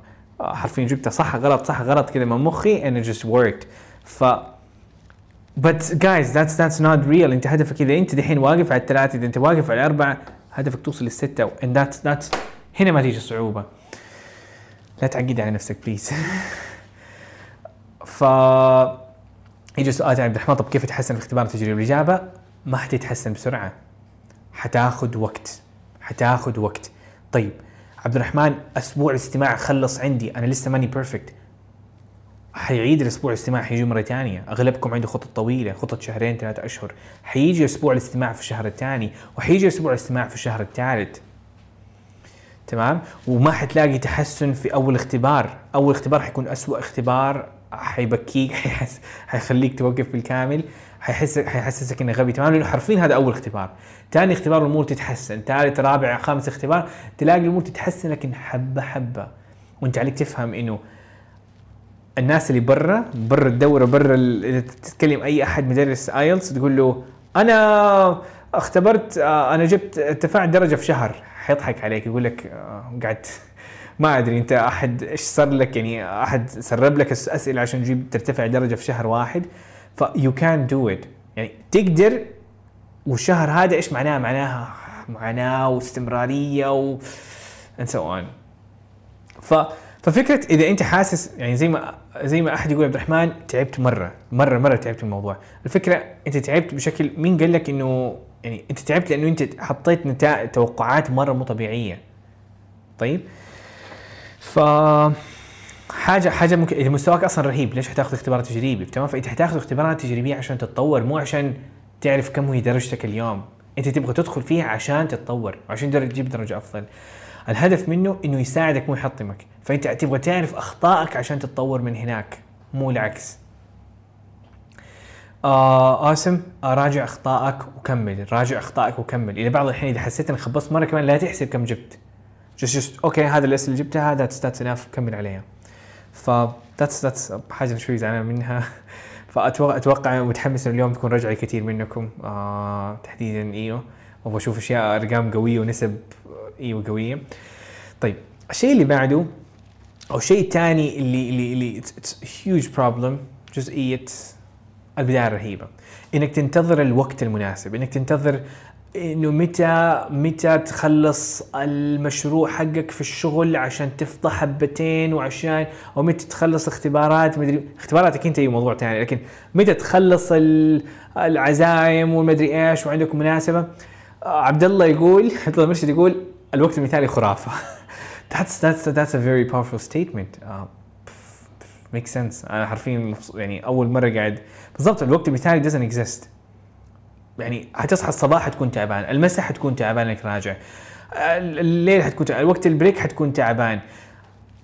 آه، حرفيا جبتها صح غلط صح غلط كذا من مخي and it just worked. ف but guys that's that's not real. انت هدفك إذا انت دحين واقف على الثلاثة إذا انت واقف على الأربعة هدفك توصل للستة. And that's that's هنا ما تيجي الصعوبه لا تعقد على نفسك please ف يجي سؤال عبد الرحمن طب كيف تحسن في اختبار التجريبي؟ الإجابة؟ ما حتتحسن بسرعة. حتاخذ وقت. حتاخذ وقت. طيب عبد الرحمن أسبوع الاستماع خلص عندي. أنا لسه ماني perfect حيعيد الأسبوع الاستماع حيجي مرة ثانية أغلبكم عنده خطط طويلة خطط شهرين ثلاثة أشهر. حيجي أسبوع الاستماع في الشهر الثاني وحيجي أسبوع الاستماع في الشهر الثالث. تمام؟ وما حتلاقي تحسن في أول اختبار. أول اختبار حيكون أسوأ اختبار حيبكيك حيخليك توقف بالكامل. حيحس حيحسسك انك غبي تمام؟ لأنه حرفيا هذا أول اختبار. ثاني اختبار الأمور تتحسن. ثالث رابع خامس اختبار تلاقي الأمور تتحسن لكن حبة حبة. وأنت عليك تفهم إنه الناس اللي برا برا الدورة برا إذا تتكلم أي أحد مدرس آيلتس تقول له أنا اختبرت آه، أنا جبت ارتفعت درجه في شهر. حيضحك عليك يقول لك آه، قاعد ما أدري أنت أحد إيش صار لك؟ يعني أحد سرب لك اسئله عشان تجيب ترتفع درجة في شهر واحد؟ ف you can do it. يعني تقدر والشهر هذا إيش معناه؟ معناها معاناه واستمرارية و and so on. ف ففكرة إذا أنت حاسس يعني زي ما زي ما أحد يقول عبد الرحمن تعبت مرة مرة مرة تعبت الموضوع. الفكرة أنت تعبت بشكل مين قال لك إنه يعني أنت تعبت لأنه أنت حطيت نتائج توقعات مرة مو طبيعية. طيب؟ ف حاجة حاجة ممكن إذا مستواك أصلا رهيب ليش حتاخذ اختبار تجريبي؟ تمام فإنت حتاخذ اختبارات تجريبيه عشان تتطور مو عشان تعرف كم هي درجتك اليوم. إنت تبغى تدخل فيها عشان تتطور وعشان تجيب درجة أفضل. الهدف منه إنه يساعدك مو يحطمك. فإنت تبغى تعرف أخطائك عشان تتطور من هناك مو العكس. آه آسم آه راجع أخطائك وكمل راجع أخطائك وكمل. إلى بعض الحين إذا حسيت إنك خبصت مرة كمان لا تحسب كم جبت. just just okay هذا الأسئلة اللي جبتها that's enough كمل عليها. ف that's that's حاجة شوي زعلان منها فاتوقع أتوقع متحمس اليوم تكون رجعه كثير منكم. آه تحديدا أيوه وابغى أشوف أشياء أرقام قوية ونسب أيوه قوية. طيب الشيء اللي بعده أو الشيء الثاني اللي اللي اللي هيوج بروبلم جزئية البداية الرهيبة. إنك تنتظر الوقت المناسب إنك تنتظر إنه متى متى تخلص المشروع حقك في الشغل عشان تفضى حبتين وعشان أو متى تخلص اختبارات مدري اختباراتك أنت أي موضوع ثاني لكن متى تخلص ال- العزايم والمدري إيش وعندك مناسبة؟ آه، عبد الله يقول عبد الله المرشد يقول الوقت المثالي خرافة. That's that's that's a very powerful statement. uh, ميك سنس أنا حرفيا يعني أول مرة قاعد بالضبط الوقت المثالي doesn't exist. يعني حتصحى الصباح حتكون تعبان المساء حتكون تعبان إنك راجع. ال- الليل حتكون تعبان وقت ال break حتكون تعبان.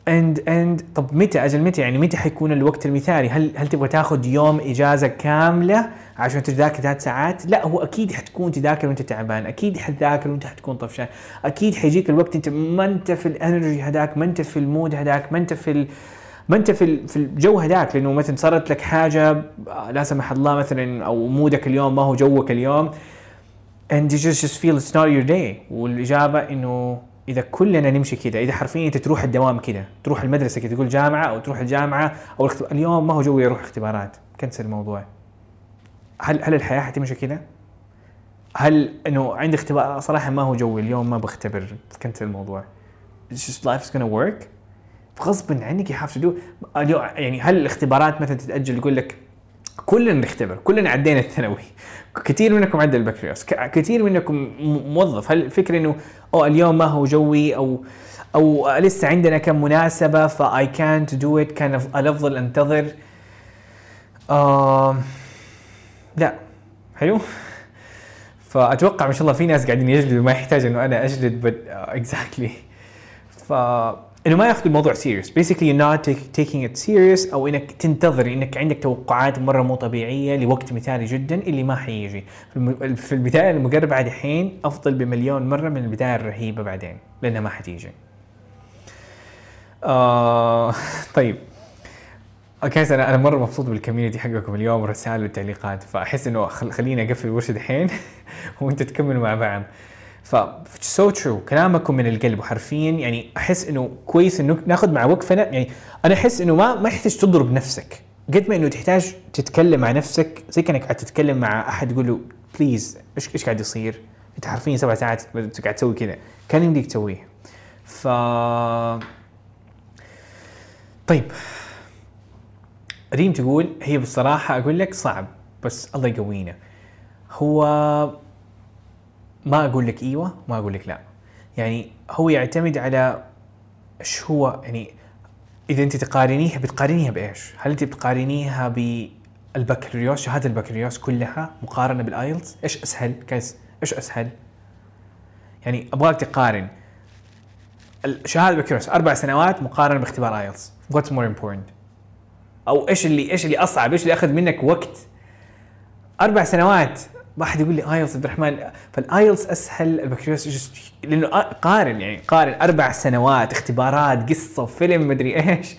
and and طب متى؟ أجل متى؟ يعني متى حيكون الوقت المثالي؟ هل هل تبغى تاخذ يوم إجازة كاملة عشان تذاكر ثلاث ساعات؟ لا هو أكيد حتكون تذاكر وأنت تعبان أكيد حتذاكر وأنت حتكون طفشان أكيد حيجيك الوقت أنت ما أنت في ال energy هذاك ما أنت في ال mood هذاك ما أنت في. ما انت في في الجو هذاك لأنه مثلا صارت لك حاجة لا سمح الله مثلا أو mood ك اليوم ما هو جوك اليوم and you just feel it's not your day. والإجابة إنه إذا كلنا نمشي كذا إذا حرفيا أنت تروح الدوام كذا تروح المدرسة كذا تقول جامعة أو تروح الجامعة أو اليوم ما هو جوي أروح اختبارات. كنسل الموضوع. هل هل الحياة حتمشي كذا؟ هل إنه عندي اختبار؟ صراحة ما هو جوي اليوم ما بختبر كنسل الموضوع. It's just life's gonna work. غصبا عنك you have to اليوم يعني هل الاختبارات مثلا تتأجل يقول لك كلنا نختبر كلنا عدينا الثانوي. كثير منكم عدى البكالوريوس كثير منكم موظف. هل الفكرة إنه أو اليوم ما هو جوي أو أو لسه عندنا كم مناسبة فاي كانت دو ات كان الأفضل أنتظر. آه لا. حلو؟ فأتوقع ما شاء الله في ناس قاعدين يجلدوا ما يحتاج إنه أنا أجلد but uh, exactly. ف إنه ما ياخذ الموضوع serious not take, taking it serious أو إنك تنتظر إنك عندك توقعات مرة مو طبيعية لوقت مثالي جدا اللي ما حيجي. في البداية المقرفة دحين أفضل بمليون مرة من البداية الرهيبة بعدين لأنها ما حتيجي. آه طيب. okay أنا أنا مرة مبسوط بال community حقكم اليوم والرسائل والتعليقات فأحس إنه خل خليني أقفل الورشة دحين وأنت تكملوا مع بعض. ف so true كلامكم من القلب. وحرفيا يعني أحس إنه كويس إنه ناخذ مع وقفنا. يعني أنا أحس إنه ما ما يحتاج تضرب نفسك. قد ما إنه تحتاج تتكلم مع نفسك زي كأنك قاعد تتكلم مع أحد تقول له بليز إيش إيش قاعد يصير؟ أنت حرفيا سبع ساعات قاعد تسوي كذا كان يمديك تسويه. ف طيب. ريم تقول هي بصراحة أقول لك صعب بس الله يقوينا. هو ما أقول لك إيوه ما أقول لك لا يعني هو يعتمد على إيش هو يعني إذا أنت تقارنيها بتقارنيها بإيش؟ هل أنت بتقارنيها بالبكالوريوس شهادة البكالوريوس كلها مقارنة بالآيلتس؟ إيش أسهل؟ guys إيش أسهل؟ يعني أبغاك تقارن شهادة البكالوريوس أربع سنوات مقارنة باختبار آيلتس What's more important؟ أو إيش اللي إيش اللي أصعب إيش اللي أخذ منك وقت أربع سنوات واحد يقول لي ايلتس عبد الرحمن فالايلتس أسهل البكالوريوس لأنه قارن يعني قارن أربع سنوات اختبارات قصة فيلم مدري إيش.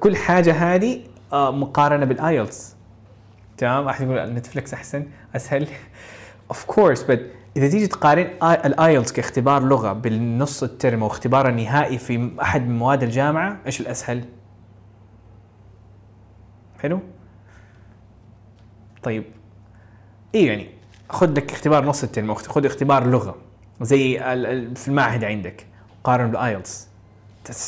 كل حاجة هذه مقارنة بالايلتس تمام؟ واحد يقول نتفلكس أحسن أسهل. of course بس إذا تيجي تقارن الايلتس كاختبار لغة بالنص الترم أو اختبار النهائي في أحد من مواد الجامعة إيش الأسهل؟ حلو؟ طيب. إيه يعني خذ لك اختبار نص الترم خذ اختبار لغة زي في المعهد عندك قارن بالايلتس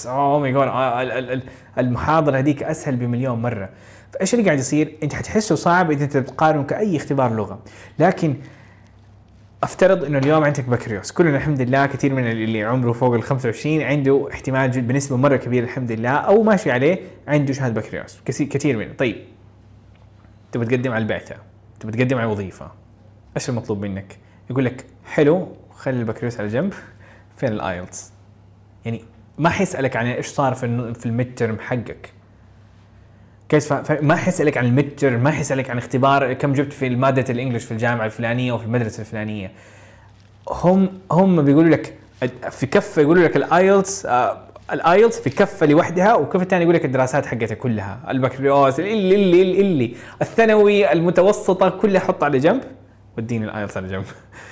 oh my God المحاضرة هذيك أسهل بمليون مرة. فإيش اللي قاعد يصير؟ أنت حتحسه صعب إذا أنت بتقارن كأي اختبار لغة. لكن أفترض إنه اليوم عندك بكالوريوس. كلنا الحمد لله كثير من اللي عمره فوق ال 25 عنده احتمال بنسبة مرة كبيرة الحمد لله أو ماشي عليه عنده شهادة بكالوريوس. كثير منه. طيب تبى تقدم على البعثة. تبى تقدم على وظيفة إيش المطلوب منك؟ يقول لك حلو خلي البكالوريوس على جنب فين الآيلتس؟ يعني ما حيسالك عن إيش صار في في ال midterm حقك كيف ما حيسالك عن ال midterm ما حيسالك عن اختبار كم جبت في مادة ال English في الجامعة الفلانية أو في المدرسة الفلانية هم هم بيقولوا لك في كفة يقولوا لك الآيلتس الآيلتس في كفه لوحدها وكفه الثانية يقول لك الدراسات حقتها كلها. البكالوريوس اللي اللي اللي, الثانوي المتوسطة كلها حط على جنب. وديني الآيلتس على جنب.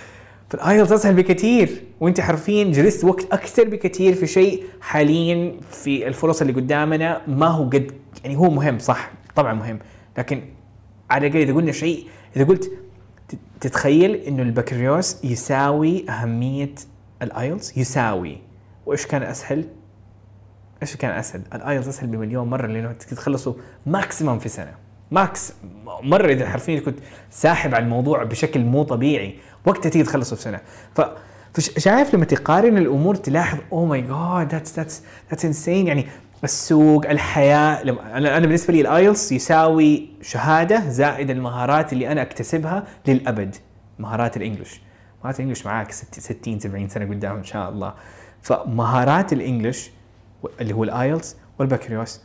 فالآيلتس أسهل بكثير. وأنت حرفيا جلست وقت أكثر بكثير في شيء حاليا في الفرص اللي قدامنا. ما هو قد يعني هو مهم صح؟ طبعا مهم. لكن على الأقل إذا قلنا شيء إذا قلت تتخيل إنه البكالوريوس يساوي أهمية الآيلتس؟ يساوي. وإيش كان أسهل؟ إيش كان أسهل؟ الآيلتس أسهل بمليون مرة لأنه تخلصوا maximum في سنة. max مرة إذا حرفيا كنت ساحب على الموضوع بشكل مو طبيعي وقتها تيجي تخلصه في سنة. ف شايف لما تقارن الأمور تلاحظ oh my God that's that's that's insane يعني السوق الحياة أنا بالنسبة لي الآيلتس يساوي شهادة زائد المهارات اللي أنا أكتسبها للأبد. مهارات ال English. مهارات ال English معاك 60 70 سنة قدام إن شاء الله. فمهارات ال English اللي هو الآيلتس والبكالوريوس.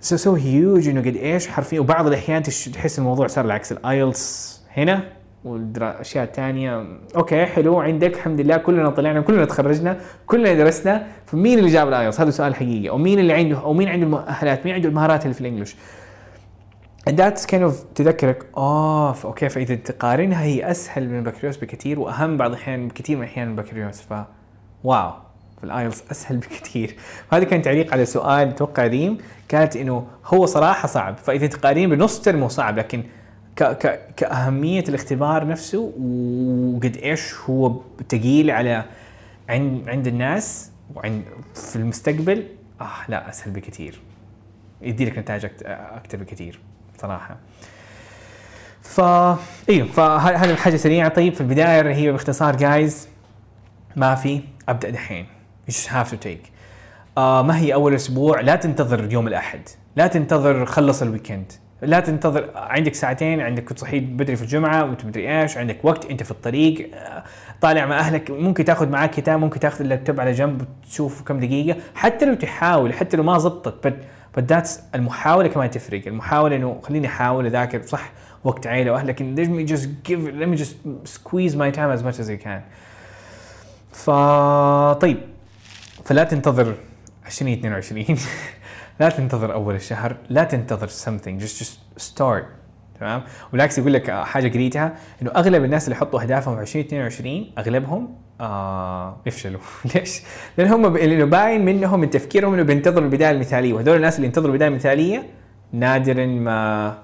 so so huge إنه قد إيش حرفيا وبعض الأحيان تحس الموضوع صار العكس. الآيلتس هنا والاشياء الثانية okay حلو عندك الحمد لله كلنا طلعنا كلنا تخرجنا كلنا درسنا. فمين اللي جاب الآيلتس؟ هذا سؤال حقيقي. أو مين اللي عنده أو مين عنده المؤهلات؟ مين عنده المهارات اللي في And that's kind of تذكرك آه okay فإذا تقارنها هي أسهل من البكالوريوس بكثير وأهم بعض الأحيان بكثير من الأحيان من البكالوريوس. ف wow فالايلتس أسهل بكثير. هذا كان تعليق على سؤال أتوقع ريم. كانت إنه هو صراحة صعب فإذا تقارن بنص ترم هو صعب لكن ك ك كأهمية الاختبار نفسه وقد إيش هو ثقيل على عند عند الناس وعند في المستقبل آه لا أسهل بكثير. يدي لك نتائج أكثر بكثير صراحة. ف أيوه فهذه الحاجة سريعة. طيب في البداية هي باختصار guys ما في أبدأ دحين. You just have to take. آه ما هي أول أسبوع؟ لا تنتظر يوم الأحد. لا تنتظر خلص الويكند. لا تنتظر عندك ساعتين عندك كنت صحيت بدري في الجمعة وأنت مدري إيش عندك وقت أنت في الطريق آه، طالع مع أهلك. ممكن تاخذ معاك كتاب ممكن تاخذ اللابتوب على جنب وتشوف كم دقيقة. حتى لو تحاول حتى لو ما زبطت but, but that's المحاولة كمان تفرق. المحاولة إنه خليني أحاول أذاكر صح وقت عيلة واهل لكن let me just give let me just squeeze my time as much as I can. ف طيب. فلا تنتظر 2022 لا تنتظر أول الشهر. لا تنتظر something. Just just start. تمام؟ وبالعكس يقول لك حاجة قريتها إنه أغلب الناس اللي يحطوا أهدافهم في 2022 أغلبهم آه يفشلوا. ليش؟ لأن هم. لأنه باين منهم من تفكيرهم إنه بينتظروا البداية المثالية. وهذول الناس اللي ينتظروا البداية المثالية نادرا ما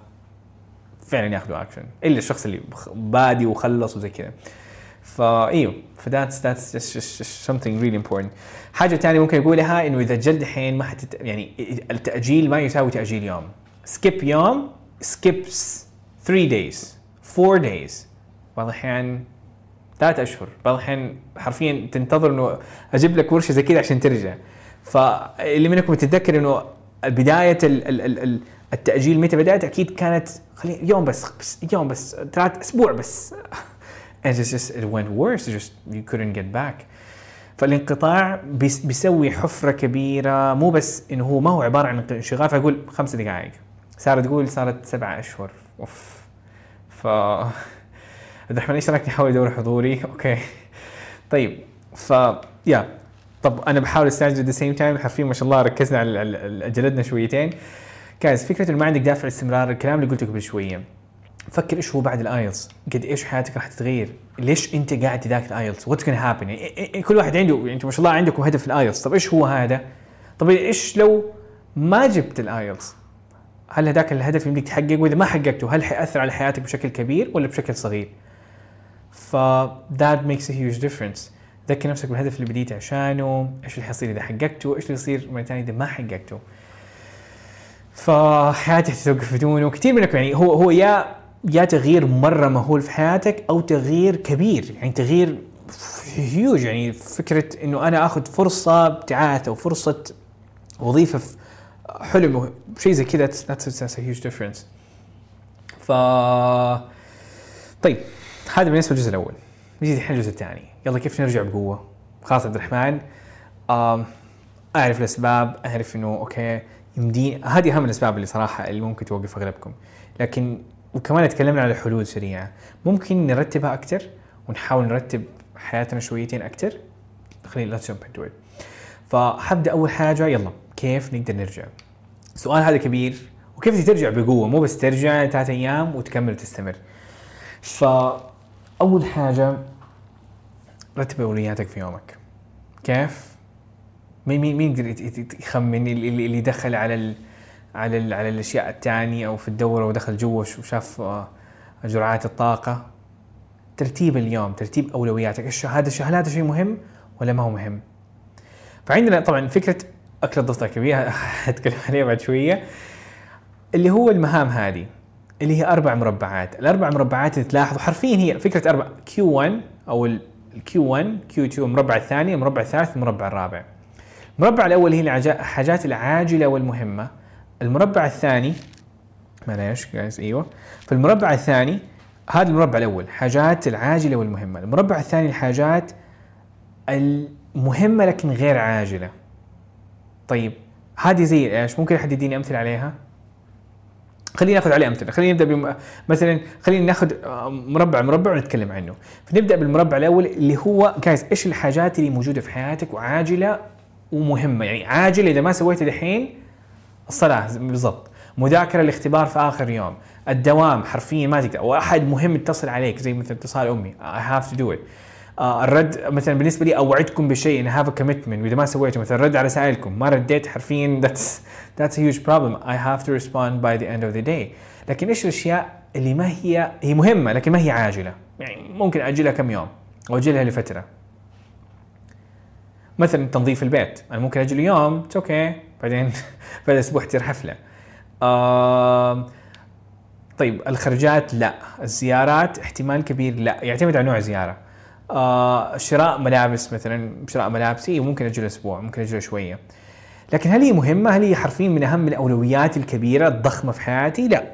فعلا ياخذوا اكشن إلا الشخص اللي بادي وخلص وزي كذا. فايوه ف that's that's something really important. حاجة ثانية ممكن اقولها إنه إذا جد الحين ما حتت... يعني التأجيل ما يساوي تأجيل يوم. skip يوم skips 3 days 4 days. بعض الأحيان ثلاث أشهر. بعض الأحيان حرفيا تنتظر إنه أجيب لك ورشة زي كذا عشان ترجع. فاللي منكم يتذكر إنه بداية ال ال ال التأجيل متى بدأت؟ أكيد كانت خلي يوم بس بس يوم بس ثلاث أسبوع بس. And it's just it went worse just you couldn't get back. فالانقطاع بيس بيسوي حفرة كبيرة مو بس إنه هو ما هو عبارة عن انشغال فأقول خمس دقائق. ساره تقول صارت سبعة أشهر. أوف. ف عبد الرحمن إيش رأيك نحاول ندور حضوري؟ okay. طيب ف yeah. طب أنا بحاول أستعجل the same time حرفيا ما شاء الله ركزنا على- جلدنا شويتين. guys فكرة إنه ما عندك دافع استمرار الكلام اللي قلته قبل شوية. فكر إيش هو بعد الآيلتس؟ قد إيش حياتك راح تتغير؟ ليش أنت قاعد تذاكر الآيلتس؟ what's gonna happen يعني كل واحد عنده أنتم ما شاء الله عندكم هدف في الآيلتس. طب إيش هو هذا؟ طب إيش لو ما جبت الآيلتس؟ هل هذاك الهدف يمديك تحققه؟ وإذا ما حققته هل حيأثر على حياتك بشكل كبير ولا بشكل صغير؟ ف that makes a huge difference. ذكر نفسك بالهدف اللي بديت عشانه. إيش اللي حيصير إذا حققته؟ إيش اللي يصير مرة ثانية إذا ما حققته؟ فحياتك تتوقف بدونه. كثير منكم يعني هو هو يا يا تغيير مرة مهول في حياتك أو تغيير كبير يعني تغيير هيوج يعني فكرة إنه أنا آخذ فرصة ابتعاث أو فرصة وظيفة في حلم شيء زي كذا a huge difference. ف طيب هذا بالنسبة للجزء الأول. نجي الحين الجزء الثاني. يلا كيف نرجع بقوة؟ خلاص عبد الرحمن. أعرف الأسباب أعرف إنه أوكي يمدي هذه أهم الأسباب اللي صراحة اللي ممكن توقف أغلبكم. لكن وكمان تكلمنا على حلول سريعة. ممكن نرتبها أكثر ونحاول نرتب حياتنا شويتين أكثر خلينا let's jump into it. فحبدا أول حاجة. يلا كيف نقدر نرجع؟ السؤال هذا كبير. وكيف ترجع؟ بقوة. مو بس ترجع ثلاث أيام وتكمل وتستمر فأول حاجة رتب أولوياتك في يومك. كيف؟ مين مين مين يقدر يخمن اللي, دخل على على على الأشياء الثانية أو في الدورة ودخل جوا وش- وشاف آه، جرعات الطاقة. ترتيب اليوم ترتيب أولوياتك. إيش هذا هل هذا شيء مهم ولا ما هو مهم؟ فعندنا طبعا فكرة أكل الضغط الكبير حتكلم عليها بعد شوية اللي هو المهام هذه اللي هي أربع مربعات. الأربع مربعات اللي تلاحظوا حرفيا هي فكرة أربع Q 1 أو ال Q 1 Q 2 المربع الثاني المربع الثالث المربع الرابع. المربع الأول هي الحاجات العاجلة والمهمة. المربع الثاني معليش جايز أيوه. في المربع الثاني هذا المربع الأول حاجات العاجلة والمهمة. المربع الثاني الحاجات المهمة لكن غير عاجلة. طيب هذه زي إيش؟ ممكن أحد يديني أمثلة عليها؟ خلينا ناخذ عليه أمثلة. خلينا نبدأ بم... مثلا خلينا ناخذ آه، مربع مربع ونتكلم عنه. فنبدأ بالمربع الأول اللي هو جايز إيش الحاجات اللي موجودة في حياتك وعاجلة ومهمة؟ يعني عاجلة إذا ما سويتها دحين الصلاة بالضبط. مذاكرة الاختبار في آخر يوم. الدوام حرفيا ما تقدر. أو احد مهم يتصل عليك زي مثلا اتصال أمي. I have to do it. آه الرد مثلا بالنسبة لي أوعدكم بشيء. I have commitment وإذا ما سويته مثلا رد على رسائلكم ما رديت حرفيا that's that's a huge problem. I have to respond by the end of the day. لكن إيش الأشياء اللي ما هي هي مهمة لكن ما هي عاجلة؟ يعني ممكن أجلها كم يوم أو أجلها لفترة. مثلا تنظيف البيت. أنا ممكن أجل يوم it's okay بعدين بعد أسبوع تصير حفلة. آم، طيب الخرجات لا. الزيارات احتمال كبير لا. يعتمد على نوع الزياره آه شراء ملابس مثلا شراء ملابسي ممكن أجل أسبوع ممكن أجل شوية لكن هل هي مهمة؟ هل هي حرفيا من أهم الأولويات الكبيرة؟ الضخمة في حياتي؟ لا.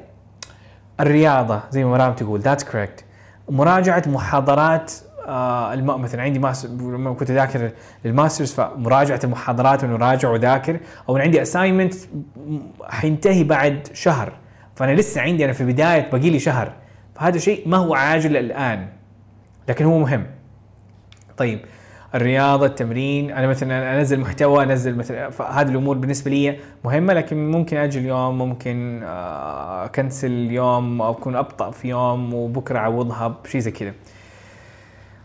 الرياضة زي ما مرام تقول that's correct مراجعة محاضرات آه الم... مثلا عندي mas لما كنت أذاكر لل masters فمراجعة المحاضرات وانه راجع وذاكر أو عندي assignment حينتهي بعد شهر. فأنا لسه عندي أنا في بدايه باقي لي شهر. فهذا شيء ما هو عاجل الآن لكن هو مهم. طيب الرياضة التمرين أنا مثلا أنزل محتوى أنزل مثلا فهذه الأمور بالنسبة لي مهمة لكن ممكن أجل يوم ممكن آه، أكنسل يوم أو أكون أبطأ في يوم وبكرة اعوضها بشيء زي كذا.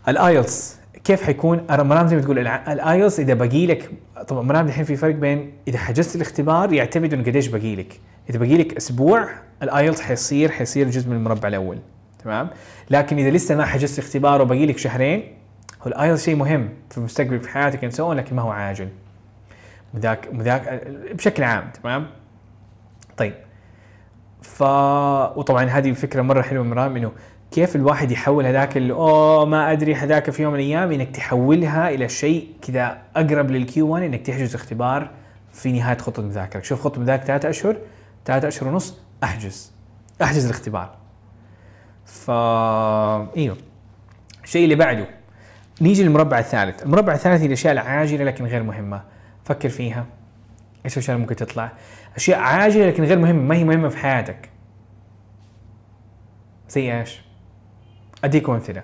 ال IELTS كيف حيكون؟ مرام زي ما تقول ال IELTS إذا باقي لك طبعا مرام الحين في فرق بين إذا حجزت الاختبار يعتمد إنه قديش باقي لك. إذا باقي لك أسبوع ال IELTS حيصير حيصير جزء من المربع الأول. تمام؟ لكن إذا لسه ما حجزت اختبار وباقي لك شهرين هو ال IELTS شيء مهم في المستقبل في حياتك so on لكن ما هو عاجل. مو ذاك مو ذاك بشكل عام تمام؟ طيب. ف وطبعا هذه فكرة مرة حلوة مرام إنه كيف الواحد يحول هذاك اللي أوه ما أدري هذاك في يوم من الأيام. إنك تحولها إلى شيء كذا أقرب لل Q 1 إنك تحجز اختبار في نهاية خطه مذاكرك شوف خطه مذاكرة ثلاثة أشهر ثلاثة أشهر ونص أحجز. أحجز الاختبار. ف إيوه. الشيء اللي بعده نيجي للمربع الثالث. المربع الثالث هي الأشياء العاجلة لكن غير مهمة. فكر فيها. إيش الأشياء اللي ممكن تطلع؟ أشياء عاجلة لكن غير مهمة. ما هي مهمة في حياتك. زي إيش؟ اديكم أمثلة.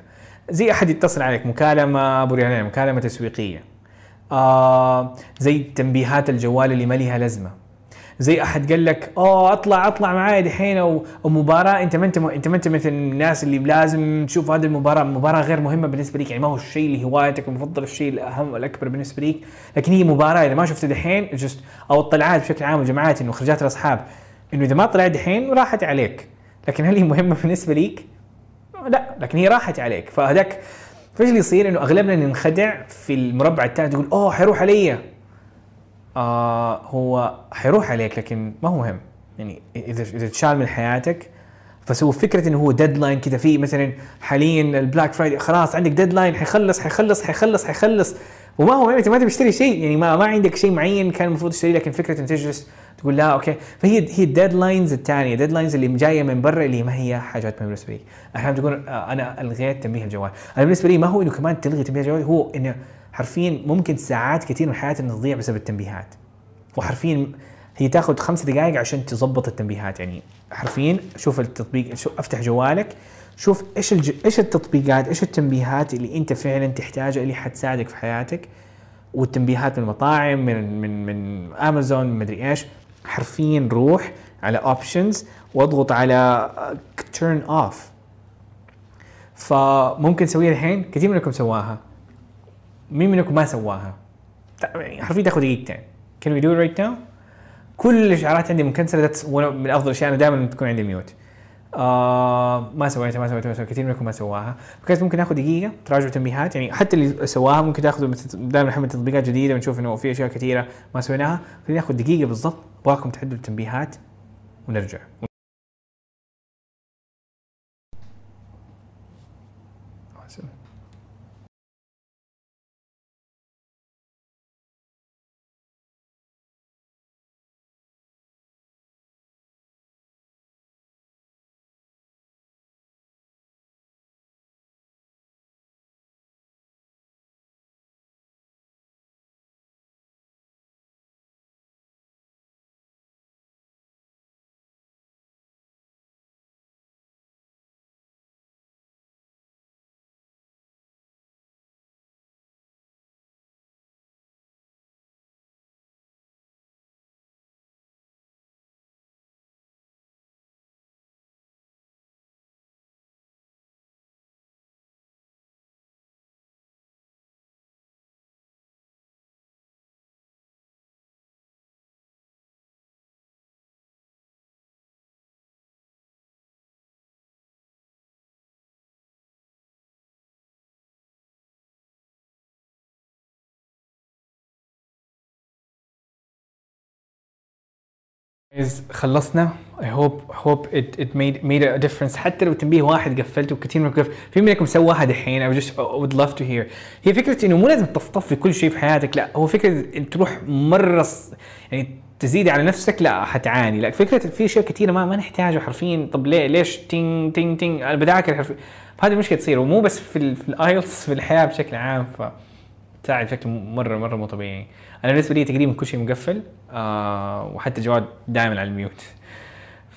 زي أحد يتصل عليك مكالمة ريال مكالمة تسويقية. آه زي تنبيهات الجوال اللي ما لها لازمة. زي أحد قال لك أوه أطلع أطلع معايا دحين. أو مباراة أنت ما أنت أنت ما أنت مثل الناس اللي لازم تشوف هذه المباراة. مباراة غير مهمة بالنسبة لك يعني ما هو الشيء اللي هوايتك المفضل الشيء الأهم والأكبر بالنسبة لك لكن هي مباراة إذا ما شفت دحين just أو الطلعات بشكل عام والجماعات إنه خرجات الاصحاب إنه إذا ما طلعت دحين راحت عليك. لكن هل هي مهمة بالنسبة لك؟ لا لكن هي راحت عليك. فهذاك فايش اللي يصير إنه أغلبنا ننخدع في المربع الثالث يقول أوه حيروح علي. آه هو حيروح عليك لكن ما هو مهم. يعني اذا إذا تشال من حياتك هو فكرة إنه هو deadline كذا في مثلا حاليا ال Black Friday خلاص عندك deadline حيخلص حيخلص حيخلص حيخلص. وما هو أنت ما تبي تشتري شيء يعني ما ما عندك شيء معين كان المفروض تشتريه لكن فكرة انك تجلس تقول لا okay. فهي هي ال deadlines الثانية ال deadlines اللي جاية من برا اللي ما هي حاجات مهمه بالنسبة لي. أحيانا تقول أنا ألغيت تنبيه الجوال. أنا بالنسبة لي ما هو إنه كمان تلغي تنبيه الجوال هو إنه حرفيا ممكن ساعات كثير من حياتنا تضيع بسبب التنبيهات. وحرفيا هي تاخذ خمس دقائق عشان تظبط التنبيهات. يعني حرفيا شوف التطبيق شوف افتح جوالك شوف إيش الج... إيش التطبيقات إيش التنبيهات اللي أنت فعلا تحتاجها اللي حتساعدك في حياتك. والتنبيهات من المطاعم من من من امازون مدري إيش. حرفيا روح على options واضغط على turn off فممكن تسويها الحين؟ كثير منكم سواها. مين منكم ما سواها؟ يعني حرفيا تاخذ دقيقتين. Can we do it right now? كل الاشعارات عندي مكنسله من أفضل الأشياء أنا دائما تكون عندي mute آه ما سويتها ما سويتها ما سويتها كثير منكم ما سواها. فكانت ممكن ناخذ دقيقة تراجعوا تنبيهات يعني حتى اللي سواها ممكن تاخذوا دائما نحمل تطبيقات جديدة ونشوف إنه في أشياء كثيرة ما سويناها. خلينا ناخذ دقيقة بالضبط ابغاكم تعدلوا التنبيهات ونرجع. خلصنا I hope hope it it made made a difference. حتى لو تنبيه واحد قفلته كثير منكم في منكم سواها دحين I just would love to hear. هي فكرة إنه مو لازم في كل شيء في حياتك. لا هو فكرة إن تروح مرة يعني تزيد على نفسك لا حتعاني. لا فكرة في أشياء كثيرة ما ما نحتاجها حرفيا. طب ليه ليش تين تين تين أنا حرفيا. فهذه المشكلة تصير. ومو بس في الآيلتس في الحياة بشكل عام. ف تساعد بشكل مره مرة مو طبيعي. أنا بالنسبة لي تقريبا كل شيء مقفل آه وحتى الجوال دائما على ال mute.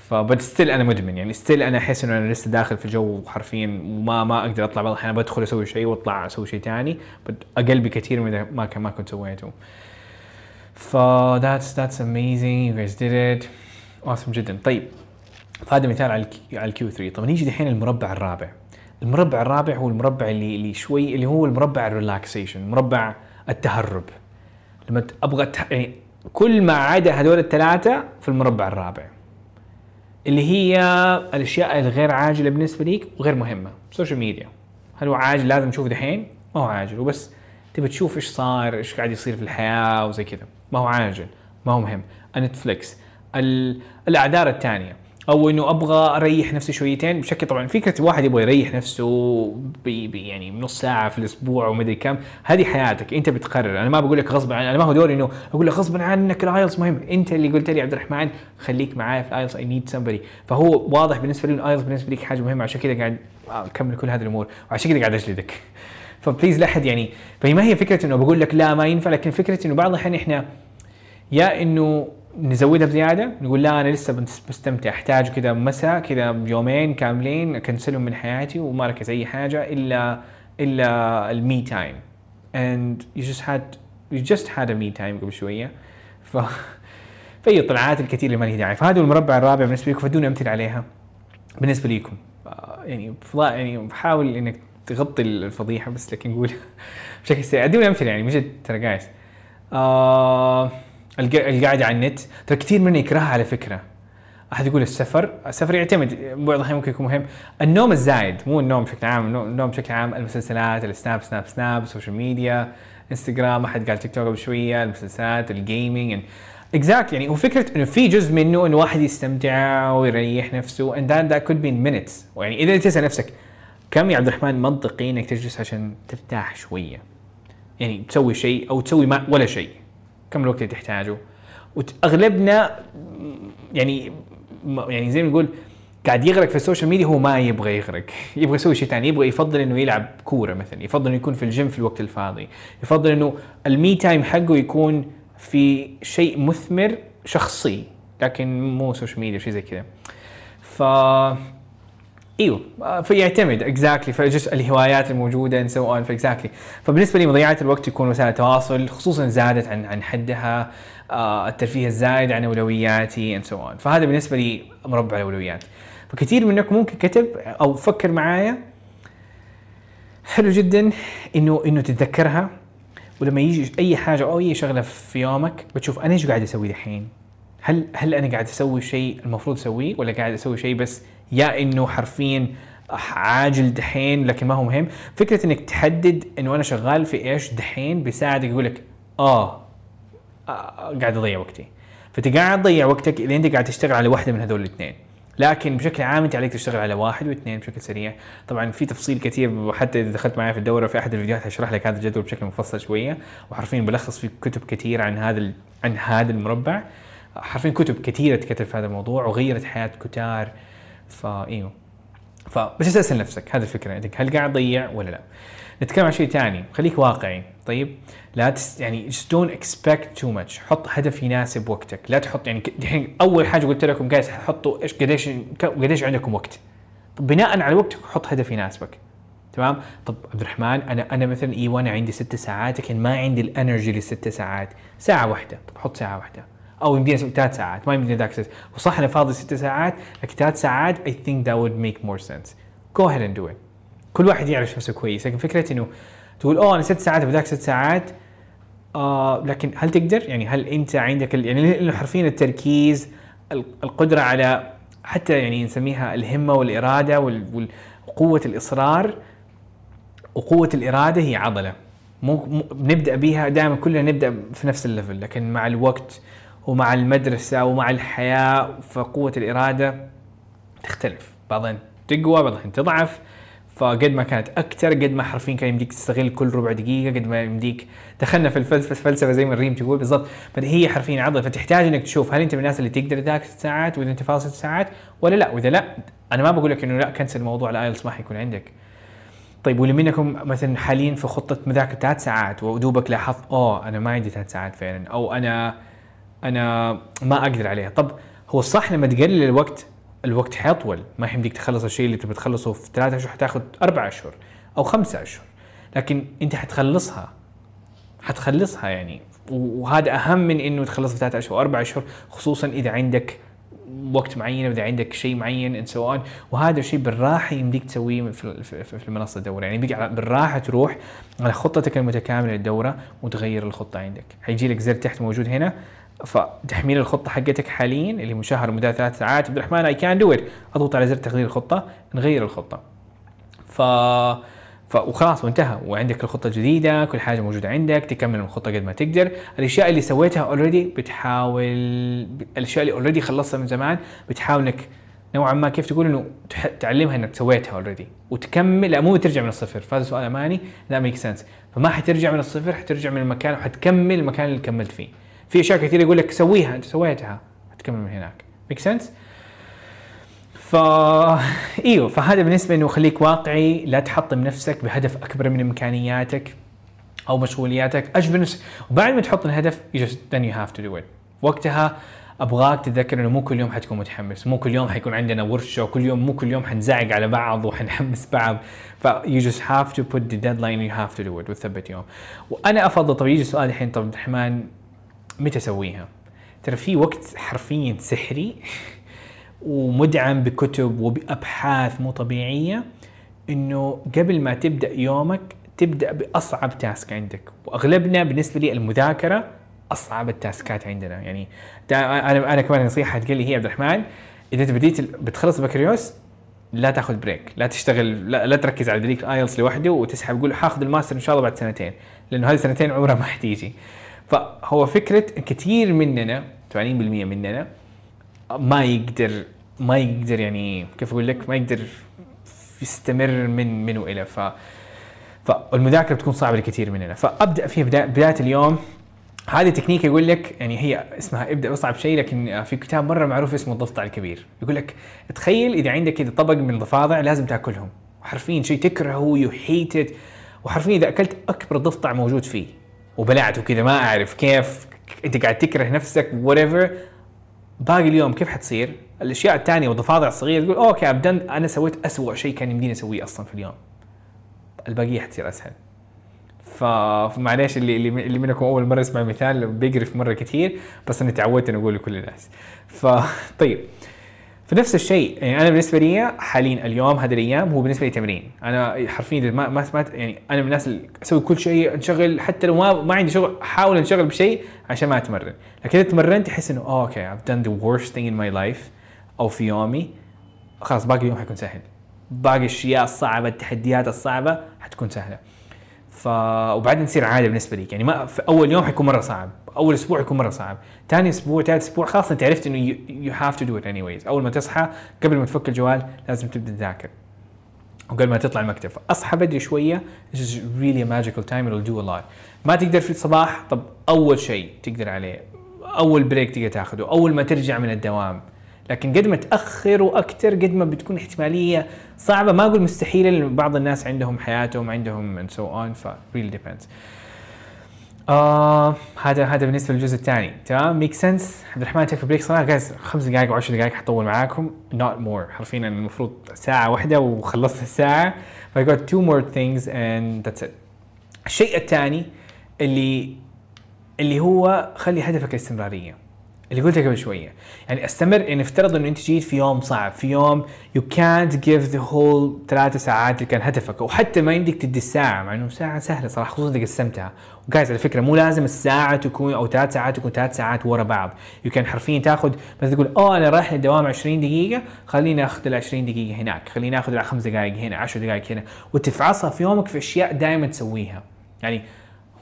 فبس still أنا مدمن. يعني still أنا أحس إنه أنا لسه داخل في الجو حرفيا وما ما أقدر أطلع بعض الأحيان بدخل أسوي شيء وأطلع أسوي شيء ثاني أقل بكثير من ما ما كنت سويته. ف that's that's amazing. You guys did it. Awesome جدا. طيب فهذا مثال على ال Q- على ال Q 3 طب نيجي دحين المربع الرابع. المربع الرابع هو المربع اللي اللي شوي اللي هو المربع ال relaxation مربع التهرب. لما أبغى يعني كل ما عدا هذول الثلاثة في المربع الرابع اللي هي الأشياء الغير عاجلة بالنسبة ليك وغير مهمة. social media هل هو عاجل؟ لازم تشوفه دحين؟ ما هو عاجل. وبس تبي تشوف إيش صار إيش قاعد يصير في الحياة وزي كذا. ما هو عاجل. ما هو مهم. نتفليكس ال- الأعذار الثانية. أو إنه أبغى أريح نفسي شويتين. بشكل طبعا فكره الواحد يبغى يريح نفسه بي بي يعني نص ساعة في الأسبوع ومدري كم. هذه حياتك أنت بتقرر أنا ما بقول لك غصبا عن أنا ما هو دوري إنه أقول لك غصبا عنك ال IELTS مهم. أنت اللي قلت لي عبد الرحمن خليك معايا في ال IELTS I need somebody. فهو واضح بالنسبة لي ال IELTS بالنسبة لك حاجة مهمة. عشان كذا قاعد أكمل كل هذه الأمور. وعشان كذا قاعد أجلدك. ف please لا أحد يعني فهي ما هي فكرة إنه بقول لك لا ما ينفع لكن فكرة إنه بعض الأحيان إحنا يا إنه نزودها بزيادة نقول لا أنا لسه بس- بستمتع. أحتاج كذا مساء كذا يومين كاملين أكنسلهم من حياتي وما اركز أي حاجة الا إلا ال me time you just had you just had a me time قبل شوية. ف فهي الطلعات الكثير اللي ما لها داعي. فهذا المربع الرابع بالنسبة لكم فادوني أمثلة عليها. بالنسبة ليكم آه، يعني فضاء يعني بحاول إنك تغطي الفضيحة بس لكن نقول بشكل سريع. ادوني أمثلة يعني جد ترى جايز آه الق- القعده على النت. ترى كثير منا يكرهها على فكرة. أحد يقول السفر السفر يعتمد بعض الأحيان ممكن يكون مهم. النوم الزايد مو النوم بشكل عام النوم بشكل عام المسلسلات السناب سناب سناب ال social media انستغرام أحد قال تيك توك قبل شوية المسلسلات ال gaming exact يعني هو فكرة إنه في جزء منه إنه واحد يستمتع ويريح نفسه that could be in minutes. يعني إذا تسأل نفسك كم يا عبد الرحمن منطقي إنك تجلس عشان ترتاح شوية؟ يعني تسوي شيء أو تسوي ما ولا شيء. كم الوقت اللي تحتاجه. وأغلبنا يعني يعني زي ما نقول قاعد يغرق في ال social media هو ما يبغى يغرق. يبغى يسوي شيء ثاني يبغى يفضل إنه يلعب كورة مثلا. يفضل إنه يكون في الجيم في الوقت الفاضي. يفضل إنه ال me time حقه يكون في شيء مثمر شخصي لكن مو social media شيء زي كذا. ف إيوه. فيعتمد exactly فجزء الهوايات الموجودة and so on ف exactly فبالنسبة لي مضيعة الوقت يكون وسائل التواصل خصوصا زادت عن عن حدها آه الترفيه الزايد عن أولوياتي and so on. فهذا بالنسبة لي مربع الأولويات. فكثير منكم ممكن كتب أو فكر معايا. حلو جدا إنه إنه تتذكرها. ولما يجي أي حاجة أو أي شغلة في يومك بتشوف أنا إيش قاعد أسوي دحين؟ هل هل أنا قاعد أسوي شيء المفروض أسويه ولا قاعد أسوي شيء بس يا إنه حرفيا عاجل دحين لكن ما هو مهم. فكرة إنك تحدد إنه أنا شغال في إيش دحين بيساعدك يقول لك آه آه، قاعد أضيع وقتي. فانت قاعد تضيع وقتك اذا انت قاعد تشتغل على واحدة من هذول الاثنين. لكن بشكل عام أنت عليك تشتغل على واحد واثنين بشكل سريع. طبعا في تفصيل كثير وحتى إذا دخلت معي في الدورة في أحد الفيديوهات هشرح لك هذا الجدول بشكل مفصل شوية. وحرفيا بلخص في كتب كثير عن هذا عن هذا المربع. حرفيا كتب كثيرة تكتب في هذا الموضوع وغيرت حياة كتار فايوه فبس اسال نفسك هذه الفكرة. عندك هل قاعد تضيع ولا لا؟ نتكلم عن شيء ثاني. خليك واقعي. طيب لا تس يعني just don't expect too much. حط هدف يناسب وقتك. لا تحط يعني دحين أول حاجة قلت لكم جايز حطوا إيش قديش قديش عندكم وقت. طب بناء على وقتك حط هدف يناسبك. تمام؟ طب عبد الرحمن أنا أنا مثلا أيوه أنا عندي ست ساعات لكن ما عندي ال energy للست ساعات. ساعة واحدة. طب حط ساعة واحدة. أو يمديني أسوي ثلاث ساعات ما يمديني ذاكر ست وصح أنا فاضي ست ساعات لكن ثلاث ساعات I think that would make more sense. Go ahead and do it. كل واحد يعرف نفسه كويس. لكن فكرة إنه تقول أوه أنا ست ساعات بذاك ست ساعات. آه لكن هل تقدر؟ يعني هل أنت عندك يعني حرفيا التركيز ال- القدرة على حتى يعني نسميها الهمة والإرادة وال- وقوه الإصرار وقوة الإرادة هي عضلة. مو مو- بنبدا بيها دائما كلنا نبدأ في نفس الليفل لكن مع الوقت ومع المدرسة ومع الحياة فقوة الإرادة تختلف. بعضين تقوى بعضين تضعف. فقد ما كانت أكثر قد ما حرفيا كان يمديك تستغل كل ربع دقيقة قد ما يمديك دخلنا في الفلسفة فلسفة زي ما الريم تقول. بالضبط. فهي حرفيا عضلة. فتحتاج إنك تشوف هل أنت من الناس اللي تقدر تذاكر ست ساعات وإذا أنت فاضي ست ساعات ولا لا. وإذا لا أنا ما بقول لك إنه لا cancel موضوع ال IELTS ما حيكون عندك. طيب واللي منكم مثلا حاليا في خطة مذاكره ثلاث ساعات ودوبك لاحظت أوه أنا ما عندي ثلاث ساعات فعلا. أو أنا أنا ما أقدر عليها. طب هو الصح لما تقلل الوقت؟ الوقت حيطول. ما يمديك تخلص الشيء اللي تبي تخلصه في ثلاثة أشهر حتاخذ أربع أشهر أو خمسة أشهر. لكن أنت حتخلصها. حتخلصها يعني. وهذا أهم من إنه تخلص في ثلاثة أشهر واربع أشهر خصوصا إذا عندك وقت معين وإذا عندك شيء معين so on. وهذا الشيء بالراحة يمديك تسويه في المنصة الدوره يعني يمديك بالراحة تروح على خطتك المتكاملة للدورة وتغير الخطة عندك. حيجي لك زر تحت موجود هنا. فتحميل الخطة حقتك حاليا اللي مشهر مدة ثلاث ساعات. عبد الرحمن I can do أضغط على زر تغيير الخطة نغير الخطة. ف ف وخلاص وانتهى. وعندك الخطة الجديدة كل حاجة موجودة عندك تكمل الخطة قد ما تقدر. الأشياء اللي سويتها already بتحاول الأشياء اللي already خلصتها من زمان بتحاول إنك نوعا ما كيف تقول إنه تعلمها إنك سويتها already وتكمل لا مو ترجع من الصفر. فهذا سؤال أماني. لا make sense فما حترجع من الصفر حترجع من المكان وحتكمل المكان اللي كملت فيه. في أشياء كثير يقول لك سويها أنت سويتها. حتكمل من هناك. make sense ف إيوه فهذا بالنسبة إنه خليك واقعي لا تحطم نفسك بهدف أكبر من إمكانياتك أو مشغولياتك. أجبر نفسك وبعد ما تحط الهدف you just then you have to do it. وقتها أبغاك تتذكر إنه مو كل يوم حتكون متحمس مو كل يوم حيكون عندنا ورشة وكل يوم مو كل يوم حنزعق على بعض وحنحمس بعض. ف you just have to put the deadline you have to do it وتثبت يوم. وأنا افضل طب يجي سؤال الحين طب عبد الرحمن متى أسويها؟ ترى في وقت حرفيا سحري ومدعم بكتب وبأبحاث مو طبيعية إنه قبل ما تبدأ يومك تبدأ بأصعب تاسك عندك. وأغلبنا بالنسبة لي المذاكرة أصعب التاسكات عندنا. يعني أنا أنا كمان نصيحة تقول لي هي عبد الرحمن إذا أنت بديت بتخلص البكالوريوس لا تاخذ break لا تشتغل لا, لا تركز على ذاك ال IELTS لوحده وتسحب تقول حاخذ الماستر إن شاء الله بعد سنتين لأنه هذه سنتين عمرها ما حتيجي. فهو فكرة كثير مننا 80% مننا ما يقدر ما يقدر يعني كيف أقول لك؟ ما يقدر يستمر من من والى ف فالمذاكره بتكون صعبة لكثير مننا. فأبدأ فيها بداية, اليوم. هذه تكنيك يقول لك يعني هي اسمها ابدأ بأصعب شيء لكن في كتاب مرة معروف اسمه الضفدع الكبير. يقول لك تخيل إذا عندك كذا طبق من الضفادع لازم تأكلهم. حرفيا شيء تكرهه you hate وحرفيا إذا أكلت أكبر ضفدع موجود فيه. وبلعته كذا ما أعرف كيف أنت قاعد تكره نفسك whatever باقي اليوم كيف حتصير؟ الأشياء الثانية والضفادع الصغيرة تقول okay أبدا أنا سويت اسوء شيء كان يمديني أسويه أصلا في اليوم. الباقيه حتصير أسهل. فمعليش اللي اللي اللي منكم أول مرة يسمع المثال بيقرف مرة كثير بس أنا تعودت إني أقول لكل الناس. فطيب فنفس الشيء يعني أنا بالنسبة لي حاليا اليوم هذه الأيام هو بالنسبة لي تمرين. أنا حرفيا ما ما ما يعني أنا من الناس اللي أسوي كل شيء أنشغل حتى لو ما ما عندي شغل أحاول أنشغل بشيء عشان ما أتمرن. لكن إذا تمرنت أحس إنه أوكي I've done the worst thing in my life أو في يومي خلاص باقي اليوم حيكون سهل. باقي الأشياء الصعبة التحديات الصعبة حتكون سهلة. ف وبعدين تصير عادة بالنسبة لك يعني ما في أول يوم حيكون مرة صعب. أول أسبوع يكون مرة صعب. ثاني أسبوع ثالث أسبوع خلاص أنت عرفت إنه you have to do it anyways أول ما تصحى قبل ما تفك الجوال لازم تبدأ تذاكر. وقبل ما تطلع المكتب. أصحى بدري شوية. This is really a magical time. It'll do a lot. ما تقدر في الصباح طب أول شيء تقدر عليه. أول break تقدر تاخذه أول ما ترجع من الدوام. لكن قد ما تأخروا أكثر قد ما بتكون احتمالية صعبة ما أقول مستحيلة لأن بعض الناس عندهم حياتهم عندهم and so on ف really depends. آه هذا هذا بالنسبة للجزء الثاني. تمام؟ make sense عبد الرحمن تكفي break صراحة جايز خمس دقائق و 10 دقائق حطول معاكم. Not more. حرفيا المفروض ساعة واحدة وخلصت الساعة. ف I got two more things and that's it. الشيء الثاني اللي اللي هو خلي هدفك الاستمرارية. اللي قلتها قبل شوية. يعني أستمر إن افترض إنه أنت جيت في يوم صعب في يوم you can't give the whole ثلاثة ساعات اللي كان هدفك أو حتى ما يمديك تدي الساعة مع إنه ساعة سهلة صراحة خصوصا إذا قسمتها. وجايز على فكرة مو لازم الساعة تكون أو ثلاث ساعات تكون ثلاث ساعات ورا بعض. You can حرفيا تاخذ بس تقول أوه أنا رايح للدوام 20 دقيقة خليني آخذ ال 20 دقيقة هناك خليني آخذ خمس دقائق هنا 10 دقائق هنا. وتفعصها في يومك في أشياء دائما تسويها. يعني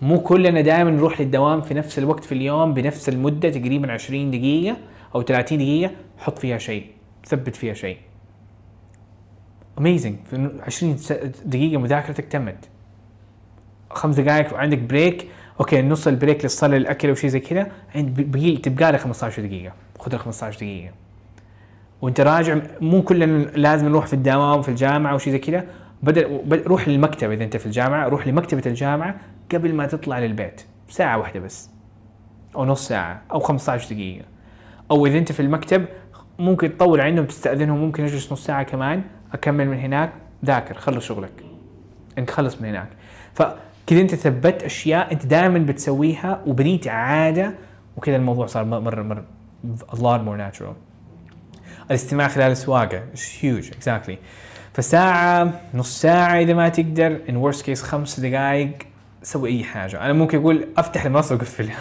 مو كلنا دائما نروح للدوام في نفس الوقت في اليوم بنفس المدة تقريبا 20 دقيقة أو 30 دقيقة. حط فيها شيء ثبت فيها شيء. amazing في 20 س- دقيقة مذاكرتك تمت. خمس دقائق وعندك break okay نص ال break للصلاة للأكل وشي زي كذا. بقي تبقى لك 15 دقيقة. خذ ال 15 دقيقة. وأنت راجع مو كلنا لازم نروح في الدوام في الجامعة وشي زي كذا. بدل بد- روح للمكتب إذا أنت في الجامعة روح لمكتبة الجامعة. قبل ما تطلع للبيت. ساعة واحدة بس. أو نص ساعة. أو 15 دقيقة. أو إذا أنت في المكتب ممكن تطول عندهم تستأذنهم ممكن أجلس نص ساعة كمان. أكمل من هناك. ذاكر خلص شغلك. أنت خلص من هناك. فكذا أنت ثبت أشياء أنت دائما بتسويها وبنيت عادة وكذا الموضوع صار مرة مرة a lot more natural. الاستماع خلال السواقة. هيوج اكزاكتلي فساعة نص ساعة إذا ما تقدر. In worst case خمس دقائق سوي أي حاجة. أنا ممكن أقول أفتح المنصة وأقفلها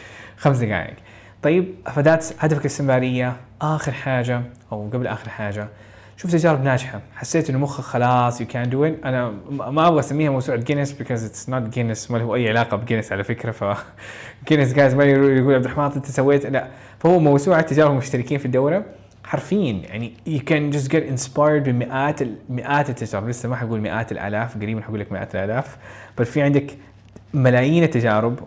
خمس دقائق طيب فذات هدفك الاستمرارية آخر حاجة أو قبل آخر حاجة. شوف تجارب ناجحة. حسيت إنه مخك خلاص do it. أنا م- ما أبغى أسميها موسوعة جينيس because it's not جينيس ما له أي علاقة بجينيس على فكرة. ف جينيس جايز ما يقول عبد الرحمن أنت سويت؟ لا. فهو موسوعة تجارب المشتركين في الدورة. حرفيا يعني you can just get inspired بمئات مئات التجارب. لسه ما حقول مئات الآلاف قريبا حقول لك مئات الآلاف. بس في عندك ملايين التجارب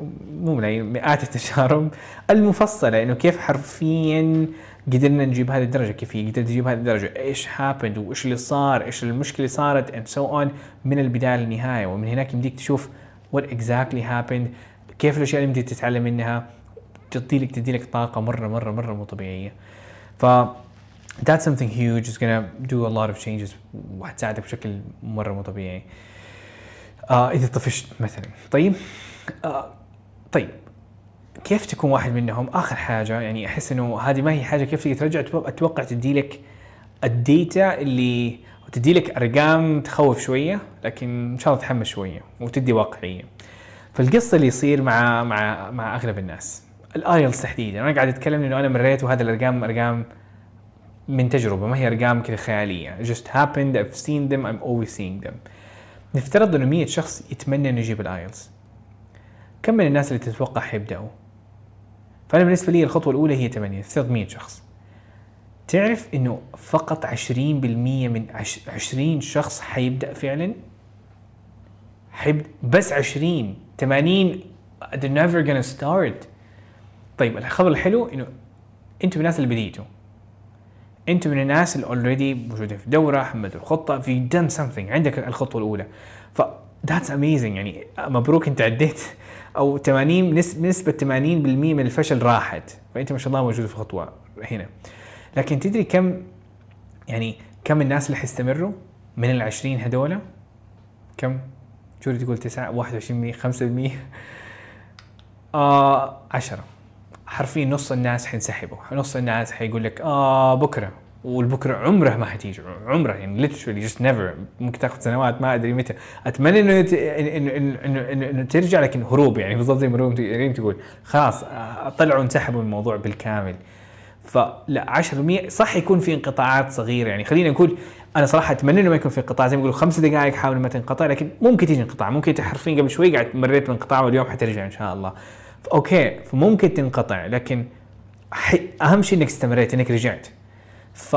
مو ملايين مئات التجارب المفصلة إنه كيف حرفيا قدرنا نجيب هذه الدرجة كيف قدرت نجيب هذه الدرجة إيش هابند وإيش اللي صار إيش المشكلة اللي صارت and so on من البداية للنهاية. ومن هناك يمديك تشوف what exactly happened كيف الأشياء اللي يمديك تتعلم منها تدي لك تدي لك طاقة مرة مرة مرة مو طبيعية. ف that's something huge it's gonna do a lot of changes وحتساعدك بشكل مرة مو طبيعي. آه إذا طفشت مثلا. طيب؟ آه طيب. كيف تكون واحد منهم؟ آخر حاجة يعني أحس إنه هذه ما هي حاجة كيف تيجي ترجع؟ أتوقع تدي لك الديتا اللي تدي لك أرقام تخوف شوية لكن إن شاء الله تحمس شوية وتدي واقعية. فالقصة اللي يصير مع مع مع أغلب الناس. ال IELTS تحديدا. أنا قاعد أتكلم انه أنا مريت وهذه الارقام أرقام من تجربة. ما هي أرقام كذا خيالية. Just happened. I've seen them. I'm always seeing them. نفترض إنه 100 شخص يتمنى إنه يجيب ال IELTS. كم من الناس اللي تتوقع حيبدأوا؟ فأنا بالنسبة لي الخطوة الأولى هي 8 نفترض 100 شخص. تعرف إنه فقط 20% من عش- 20 شخص حيبدأ فعلا؟ حيبدا بس 20 80 they're never gonna start. طيب الخبر الحلو إنه أنتم الناس اللي بديتوا. أنتم من الناس اللي اوريدي موجودين في دورة حملتوا الخطة في done something عندك الخطوة الأولى. ف that's amazing يعني مبروك أنت عديت. أو 80 نس- نسبة 80% من الفشل راحت. فأنت ما شاء الله موجود في خطوة هنا. لكن تدري كم يعني كم الناس اللي حيستمروا من ال 20 هذولا كم؟ جوري تقول 9 21% 5% آه 10 حرفيا نص الناس حينسحبوا. نص الناس حيقول لك آه بكرة. والبكرة عمره ما حتيجي عمره يعني literally just never. ممكن تاخذ سنوات ما أدري متى. أتمنى إنه يت- انه انه ترجع لكن هروب يعني. بالضبط زي ما ريم تقول. خلاص آه، طلعوا انسحبوا من الموضوع بالكامل. فلا 10% صح يكون في انقطاعات صغيرة يعني. خلينا نقول أنا صراحة أتمنى إنه ما يكون في انقطاع. زي ما يقولوا خمس دقائق حاول ما تنقطع لكن ممكن تيجي انقطاع. ممكن حرفيا قبل شوي قاعد مريت بانقطاع واليوم حترجع إن شاء الله. أوكي فممكن تنقطع لكن. أهم شيء إنك استمريت إنك رجعت. ف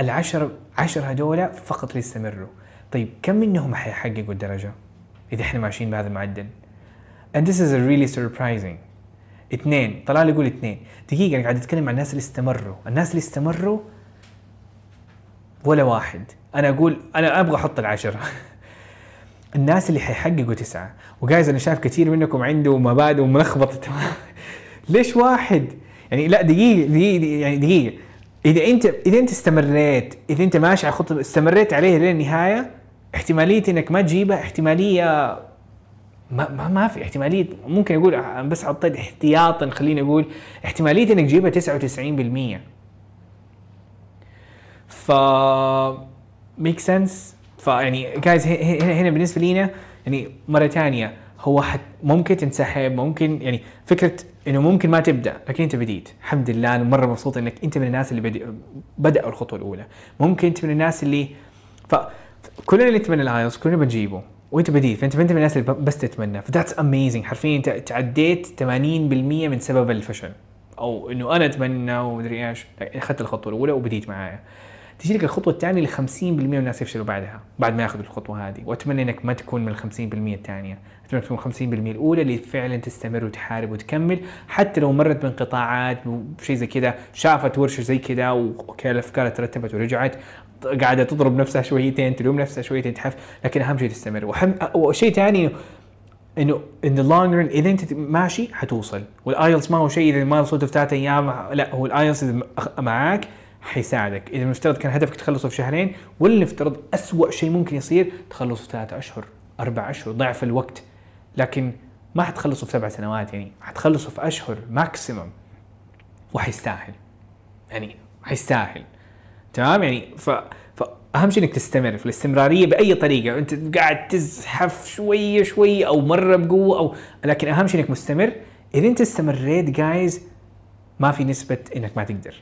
العشر عشر هذول فقط يستمروا طيب كم منهم حيحققوا الدرجة؟ إذا إحنا ماشيين بهذا المعدل. And this is really surprising. اثنين طلال يقول اثنين. دقيقة أنا قاعد أتكلم عن الناس اللي استمروا. الناس اللي استمروا ولا واحد. أنا أقول أنا أبغى أحط العشرة. الناس اللي حيحققوا تسعة. وجايز أنا شايف كثير منكم عنده مبادئ ملخبطة تمام ليش واحد؟ يعني لا دقيقة دقيقة- يعني دقيقة إذا أنت إذا أنت استمريت إذا أنت ماشي على خطة استمريت عليها للنهاية احتمالية إنك ما تجيبها احتمالية ما ما, ما في. احتمالية ممكن أقول بس حطيت احتياطا خليني أقول احتمالية إنك تجيبها 99% ف ميك سنس فيعني جايز هنا بالنسبة لينا يعني مره ثانية هو حت ممكن تنسحب ممكن يعني فكرة إنه ممكن ما تبدأ لكن أنت بديت. الحمد لله أنا مرة مبسوط إنك أنت من الناس اللي بدأوا الخطوة الأولى. ممكن أنت من الناس اللي ف كلنا اللي نتمنى ال IELTS كلنا بنجيبه وأنت بديت فأنت أنت من الناس اللي بس تتمنى. ف that's amazing حرفيا أنت تعديت 80% من سبب الفشل. أو إنه أنا أتمنى ومدري إيش أخذت الخطوة الأولى وبديت معايا. تجي لك الخطوة الثانية اللي 50% من الناس يفشلوا بعدها بعد ما ياخذوا الخطوة هذه. وأتمنى إنك ما تكون من ال 50% الثانية. أتمنى تكون 50% الأولى اللي فعلا تستمر وتحارب وتكمل حتى لو مرت بانقطاعات وشيء زي كذا شافت ورشة زي كذا و okay الأفكار ترتبت ورجعت قاعدة تضرب نفسها شويتين تلوم نفسها شويتين تحف. لكن أهم شيء تستمر. وحم... وشيء ثاني إنه in the long run إذا أنت ماشي حتوصل. وال IELTS ما هو شيء إذا ما وصلت في ثلاث أيام لا هو ال IELTS معاك حيساعدك. إذا نفترض كان هدفك تخلصه في شهرين ولا نفترض اسوء شيء ممكن يصير تخلصه في ثلاثة أشهر أربع أشهر ضعف الوقت. لكن ما حتخلصه في سبع سنوات يعني حتخلصه في أشهر ماكسيمم وحيستاهل. يعني حيستاهل. تمام؟ يعني ف فاهم شيء إنك تستمر في الاستمرارية بأي طريقة. أنت قاعد تزحف شوية شوية أو مرة بقوة أو لكن أهم شيء إنك مستمر. إذا أنت استمريت جايز ما في نسبة إنك ما تقدر.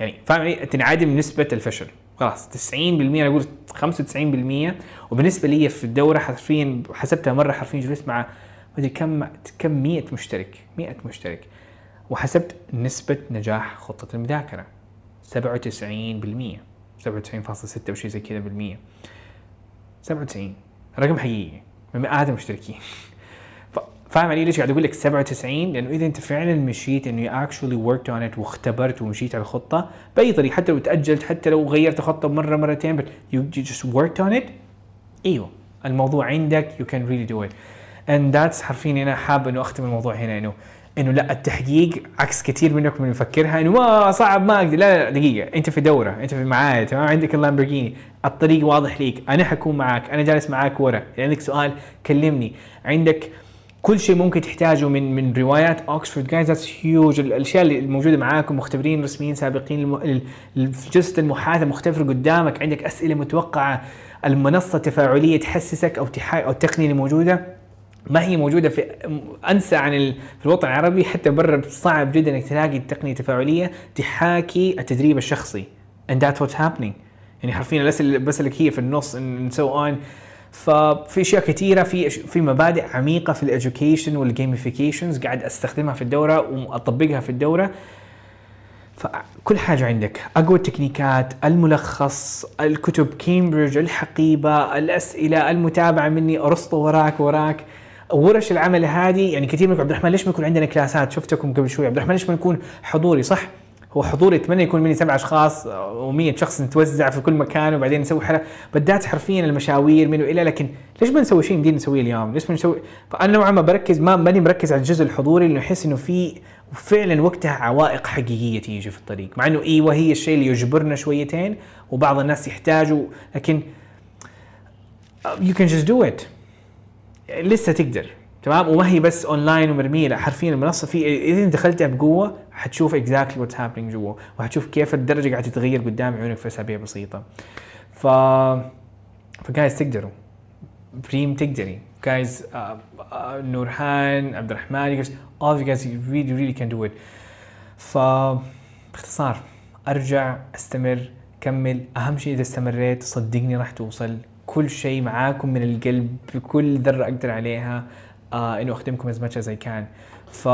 يعني فاهم علي؟ تنعدم نسبة الفشل. خلاص 90% أنا أقول 95% وبالنسبة لي في الدورة حرفيا حسبتها مرة حرفيا جلست مع ما أدري كم كم 100 مشترك 100 مشترك. وحسبت نسبة نجاح خطة المذاكرة 97% 97.6 أو شيء زي كذا بالمية. 97 رقم حقيقي من مئات المشتركين. ف- فاهم علي ليش قاعد أقول لك 97 لأنه إذا أنت فعلا مشيت إنه you actually worked on it واختبرت ومشيت على الخطة بأي طريقة حتى لو تأجلت حتى لو غيرت الخطة مرة مرتين you you just worked on it إيوه الموضوع عندك you can really do it. And that's حرفيا أنا حاب إنه أختم الموضوع هنا إنه إنه لا التحقيق عكس كثير منكم من يفكرها إنه ما صعب ما أقدر لا لا دقيقة أنت في دورة أنت في معايا تمام؟ عندك اللامبورجيني الطريق واضح ليك أنا حكون معاك أنا جالس معاك ورا عندك سؤال كلمني. عندك كل شيء ممكن تحتاجه من من روايات Oxford guys that's huge الأشياء اللي الموجوده معاكم مختبرين رسميين سابقين جلسه المحادثه مختبر قدامك عندك أسئلة متوقعة المنصة تفاعلية تحسسك أو. أو التقنية اللي موجودة. ما هي موجودة في أنسى عن. في الوطن العربي حتى برا صعب جدا إنك تلاقي التقنية التفاعليه تحاكي التدريب الشخصي. And that's what's happening. يعني حرفيا الاسئله بس لك هي في النص. And so ففي أشياء كثيره في في مبادئ عميقة في ال education وال gamifications قاعد أستخدمها في الدورة وأطبقها في الدورة. فكل حاجة عندك أقوى التكنيكات الملخص الكتب كامبريدج الحقيبة الأسئلة المتابعة مني أرسطو وراك وراك. ورش العمل هذه يعني كثير منكم عبد الرحمن ليش ما يكون عندنا كلاسات؟ شفتكم قبل شوي عبد الرحمن ليش ما نكون حضوري؟ صح؟ هو حضوري اتمنى يكون مني سبع أشخاص و100 شخص نتوزع في كل مكان وبعدين نسوي حلقه بدات حرفيا المشاوير من والى لكن ليش ما نسوي شيء يمدينا نسويه اليوم؟ ليش ما نسوي؟ فأنا نوعا ما بركز ما ماني مركز على الجزء الحضوري لأنه أحس إنه في وفعلا وقتها عوائق حقيقية تيجي في الطريق. مع إنه إيوه هي الشيء اللي يجبرنا شويتين وبعض الناس يحتاجوا لكن you can just do it. لسه تقدر تمام؟ وما هي بس اونلاين ومرمية لا حرفيا المنصة في إذا دخلتها بقوة حتشوف exactly what's happening جوا وحتشوف كيف الدرجة قاعدة تتغير قدام عيونك في أسابيع بسيطة. ف ف guys تقدروا. بريم تقدري. جايز نورهان عبد الرحمن all of you guys really really can do it. ف باختصار أرجع أستمر كمل. أهم شيء إذا استمريت صدقني راح توصل. كل شيء معاكم من القلب بكل ذرة أقدر عليها آه إنه أخدمكم as much as I can. ف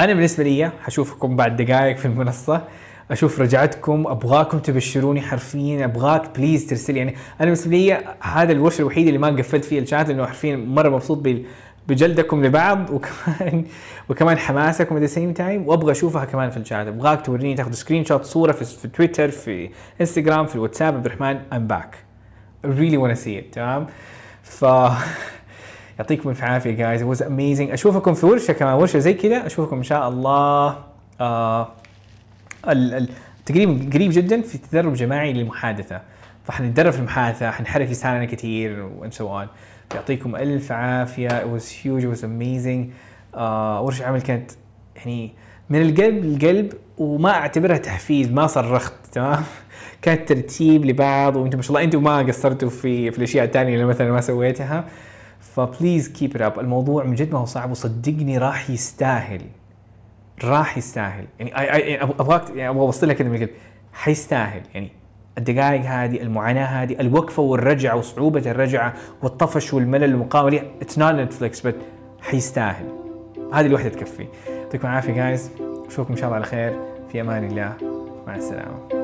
أنا بالنسبة لي حشوفكم بعد دقائق في المنصة. أشوف رجعتكم أبغاكم تبشروني حرفيا أبغاك بليز ترسل يعني أنا بالنسبة لي هذا الورشه الوحيده اللي ما قفلت فيه الشات لأنه حرفيا مرة مبسوط بجلدكم لبعض وكمان وكمان حماسكم the same time وأبغى أشوفها كمان في الشات. أبغاك توريني تاخذ screenshot صورة في, في تويتر في انستغرام في الواتساب. عبد الرحمن back. I really wanna see it تمام؟ ف يعطيكم الف عافية guys was amazing. أشوفكم في ورشة كمان. ورشة زي كذا. أشوفكم إن شاء الله آه ال- ال- تقريبا قريب جدا في تدرب جماعي للمحادثة. فحنتدرب في المحادثة حنحرك لساننا كثير and so on يعطيكم ألف عافية. It was huge. It was amazing. آه ورشة عمل كانت يعني من القلب للقلب وما أعتبرها تحفيز. ما صرخت تمام؟ كانت ترتيب لبعض وأنتم ما شاء الله أنتم ما قصرتوا في في الأشياء الثانية اللي مثلا ما سويتها. ف please keep it up الموضوع من جد ما هو صعب وصدقني راح يستاهل. راح يستاهل. يعني I, يعني ابغاك يعني أبغى أوصل لك كذا حيستاهل. يعني الدقائق هذه المعاناة هذه الوقفة والرجعة وصعوبة الرجعة والطفش والملل والمقاومة. it's not Netflix بس حيستاهل. هذه الوحدة تكفي. يعطيكم العافية guys أشوفكم إن شاء الله على خير. في أمان الله. مع السلامة.